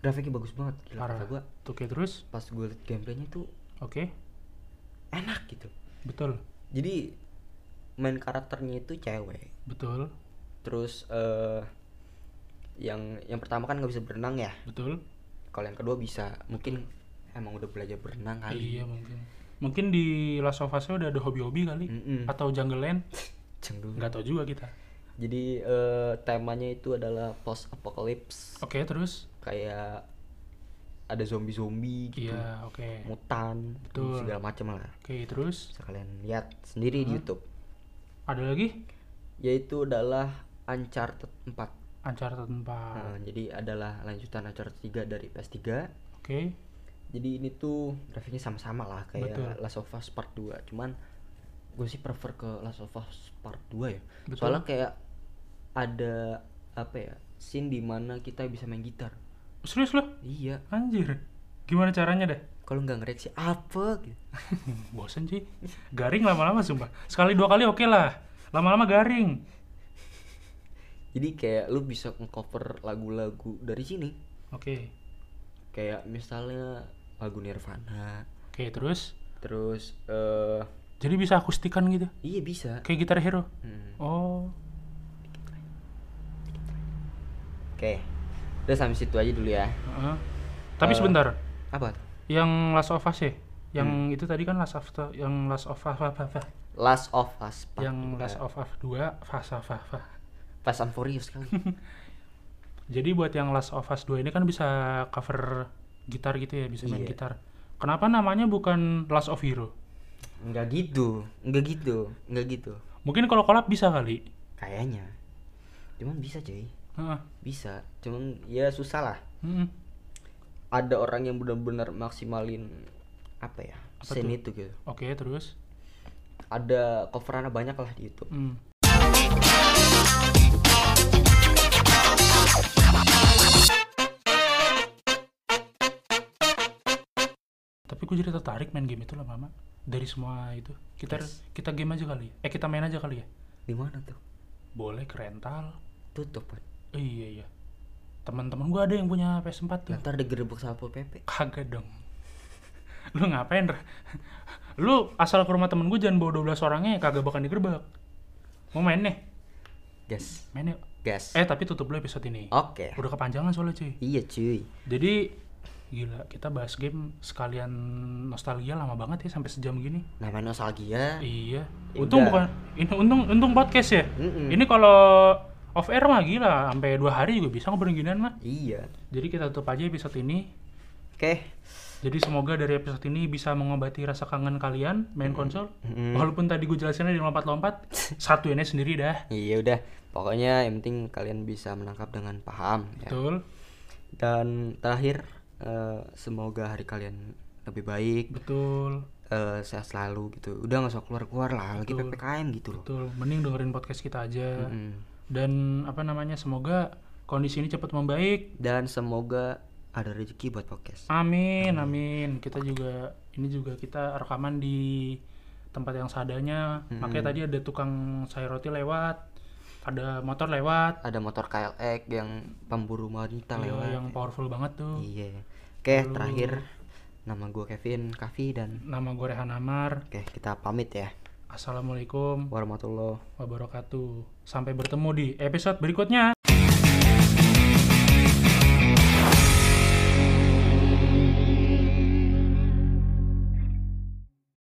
Grafiknya bagus banget. Gila Parah. gua Tuh, Oke, terus? pas gue liat gameplaynya tuh Oke, enak gitu. betul. Jadi main karakternya itu cewek. Betul. Terus eh yang yang pertama kan nggak bisa berenang ya. Betul. Kalau yang kedua bisa. Mungkin emang udah belajar berenang kali. Iya, mungkin. Mungkin di Last of Us udah ada hobi-hobi kali Mm-mm. atau Jungle Land. Nggak tahu juga kita. Jadi eh, temanya itu adalah post apocalypse Oke, terus? kayak ada zombie-zombie gitu, Iya, oke. mutan, Betul. segala macam lah. Oke, terus Bisa kalian lihat sendiri di Hah? YouTube. ada lagi Yaitu adalah Uncharted 4. Uncharted 4. Nah, jadi adalah lanjutan Uncharted 3 dari PS3. Oke. Jadi ini tuh grafiknya sama-sama lah kayak Betul. Last of Us Part 2. Cuman gue sih prefer ke Last of Us Part 2 ya. Betul. Soalnya kayak ada apa ya? Scene di mana kita bisa main gitar. Serius loh? Iya. Anjir. Gimana caranya deh? Kalau nggak ngereaksi apa gitu. Bosen sih. Garing lama-lama sumpah. Sekali dua kali oke lah. Lama-lama garing. Jadi kayak lu bisa nge-cover lagu-lagu dari sini. Oke. Kayak misalnya lagu Nirvana. Oke, terus Terus eh jadi bisa akustikan gitu. iya bisa. Kayak gitar hero. Hmm. Oh, Oke. Udah sampai situ aja dulu ya. heeh. Tapi Eh, sebentar. Apa? Yang Last of Us ya? Yang Hmm. itu tadi kan Last of yang Last of Us apa apa? Last of Us Yang 2. Last of Us 2 Fasa Fasa. Fast and Furious kali. Jadi buat yang Last of Us 2 ini kan bisa cover gitar gitu ya, bisa main Iya. gitar. Kenapa namanya bukan Last of Hero? Enggak gitu, enggak gitu, enggak gitu. Mungkin kalau collab bisa kali. Kayaknya. Cuman bisa cuy, Heeh. bisa. Cuman ya susah lah. Mm-mm. Ada orang yang benar-benar maksimalin apa ya? Apa scene tuh? itu gitu. Oke, terus. Ada coverannya banyak lah di YouTube. Hmm. Tapi gue jadi tertarik main game itu lama-lama. Dari semua itu. Kita Yes. kita game aja kali. ya? Eh kita main aja kali ya. Di mana tuh? Boleh ke rental. Tutup kan. Iya iya. Teman-teman gue ada yang punya PS4 tuh. Ntar digerebek Satpol PP. Kagak dong. Lu ngapain? Ra? Lu asal ke rumah temen gue jangan bawa 12 orangnya kagak bakal digerebek. Mau main nih? Gas. Main yuk. Gas. Eh tapi tutup dulu episode ini. Oke. Udah kepanjangan soalnya cuy. Iya cuy. Jadi gila kita bahas game sekalian nostalgia lama banget ya sampai sejam gini. Namanya nostalgia. Iya. Ya Untung udah. bukan ini untung untung podcast ya. Mm-mm. Ini kalau off air mah gila sampai dua hari juga bisa ngobrol ginian mah. Iya. Jadi kita tutup aja episode ini. Oke. Jadi semoga dari episode ini bisa mengobati rasa kangen kalian main konsol. Walaupun tadi gue jelasinnya di lompat-lompat, satu ini sendiri dah. Iya udah. Pokoknya yang penting kalian bisa menangkap dengan paham. Ya. Betul. dan terakhir eh, semoga hari kalian lebih baik betul. eh, sehat selalu gitu. Udah nggak usah keluar keluar lah lagi Betul. ppkm gitu loh. Betul. Mending dengerin podcast kita aja. Mm-mm. dan apa namanya semoga kondisi ini cepat membaik. Dan semoga ada rezeki buat podcast. Amin amin. Kita juga ini juga kita rekaman di tempat yang seadanya. Makanya tadi ada tukang sayur roti lewat ada motor lewat. Ada motor KLX yang pemburu wanita Iya, lewat. yang powerful banget tuh. Iya oke terakhir. Nama gue Kevin Kavi dan nama gue Rehan Amar. Oke kita pamit ya. Assalamualaikum warahmatullahi wabarakatuh. Sampai bertemu di episode berikutnya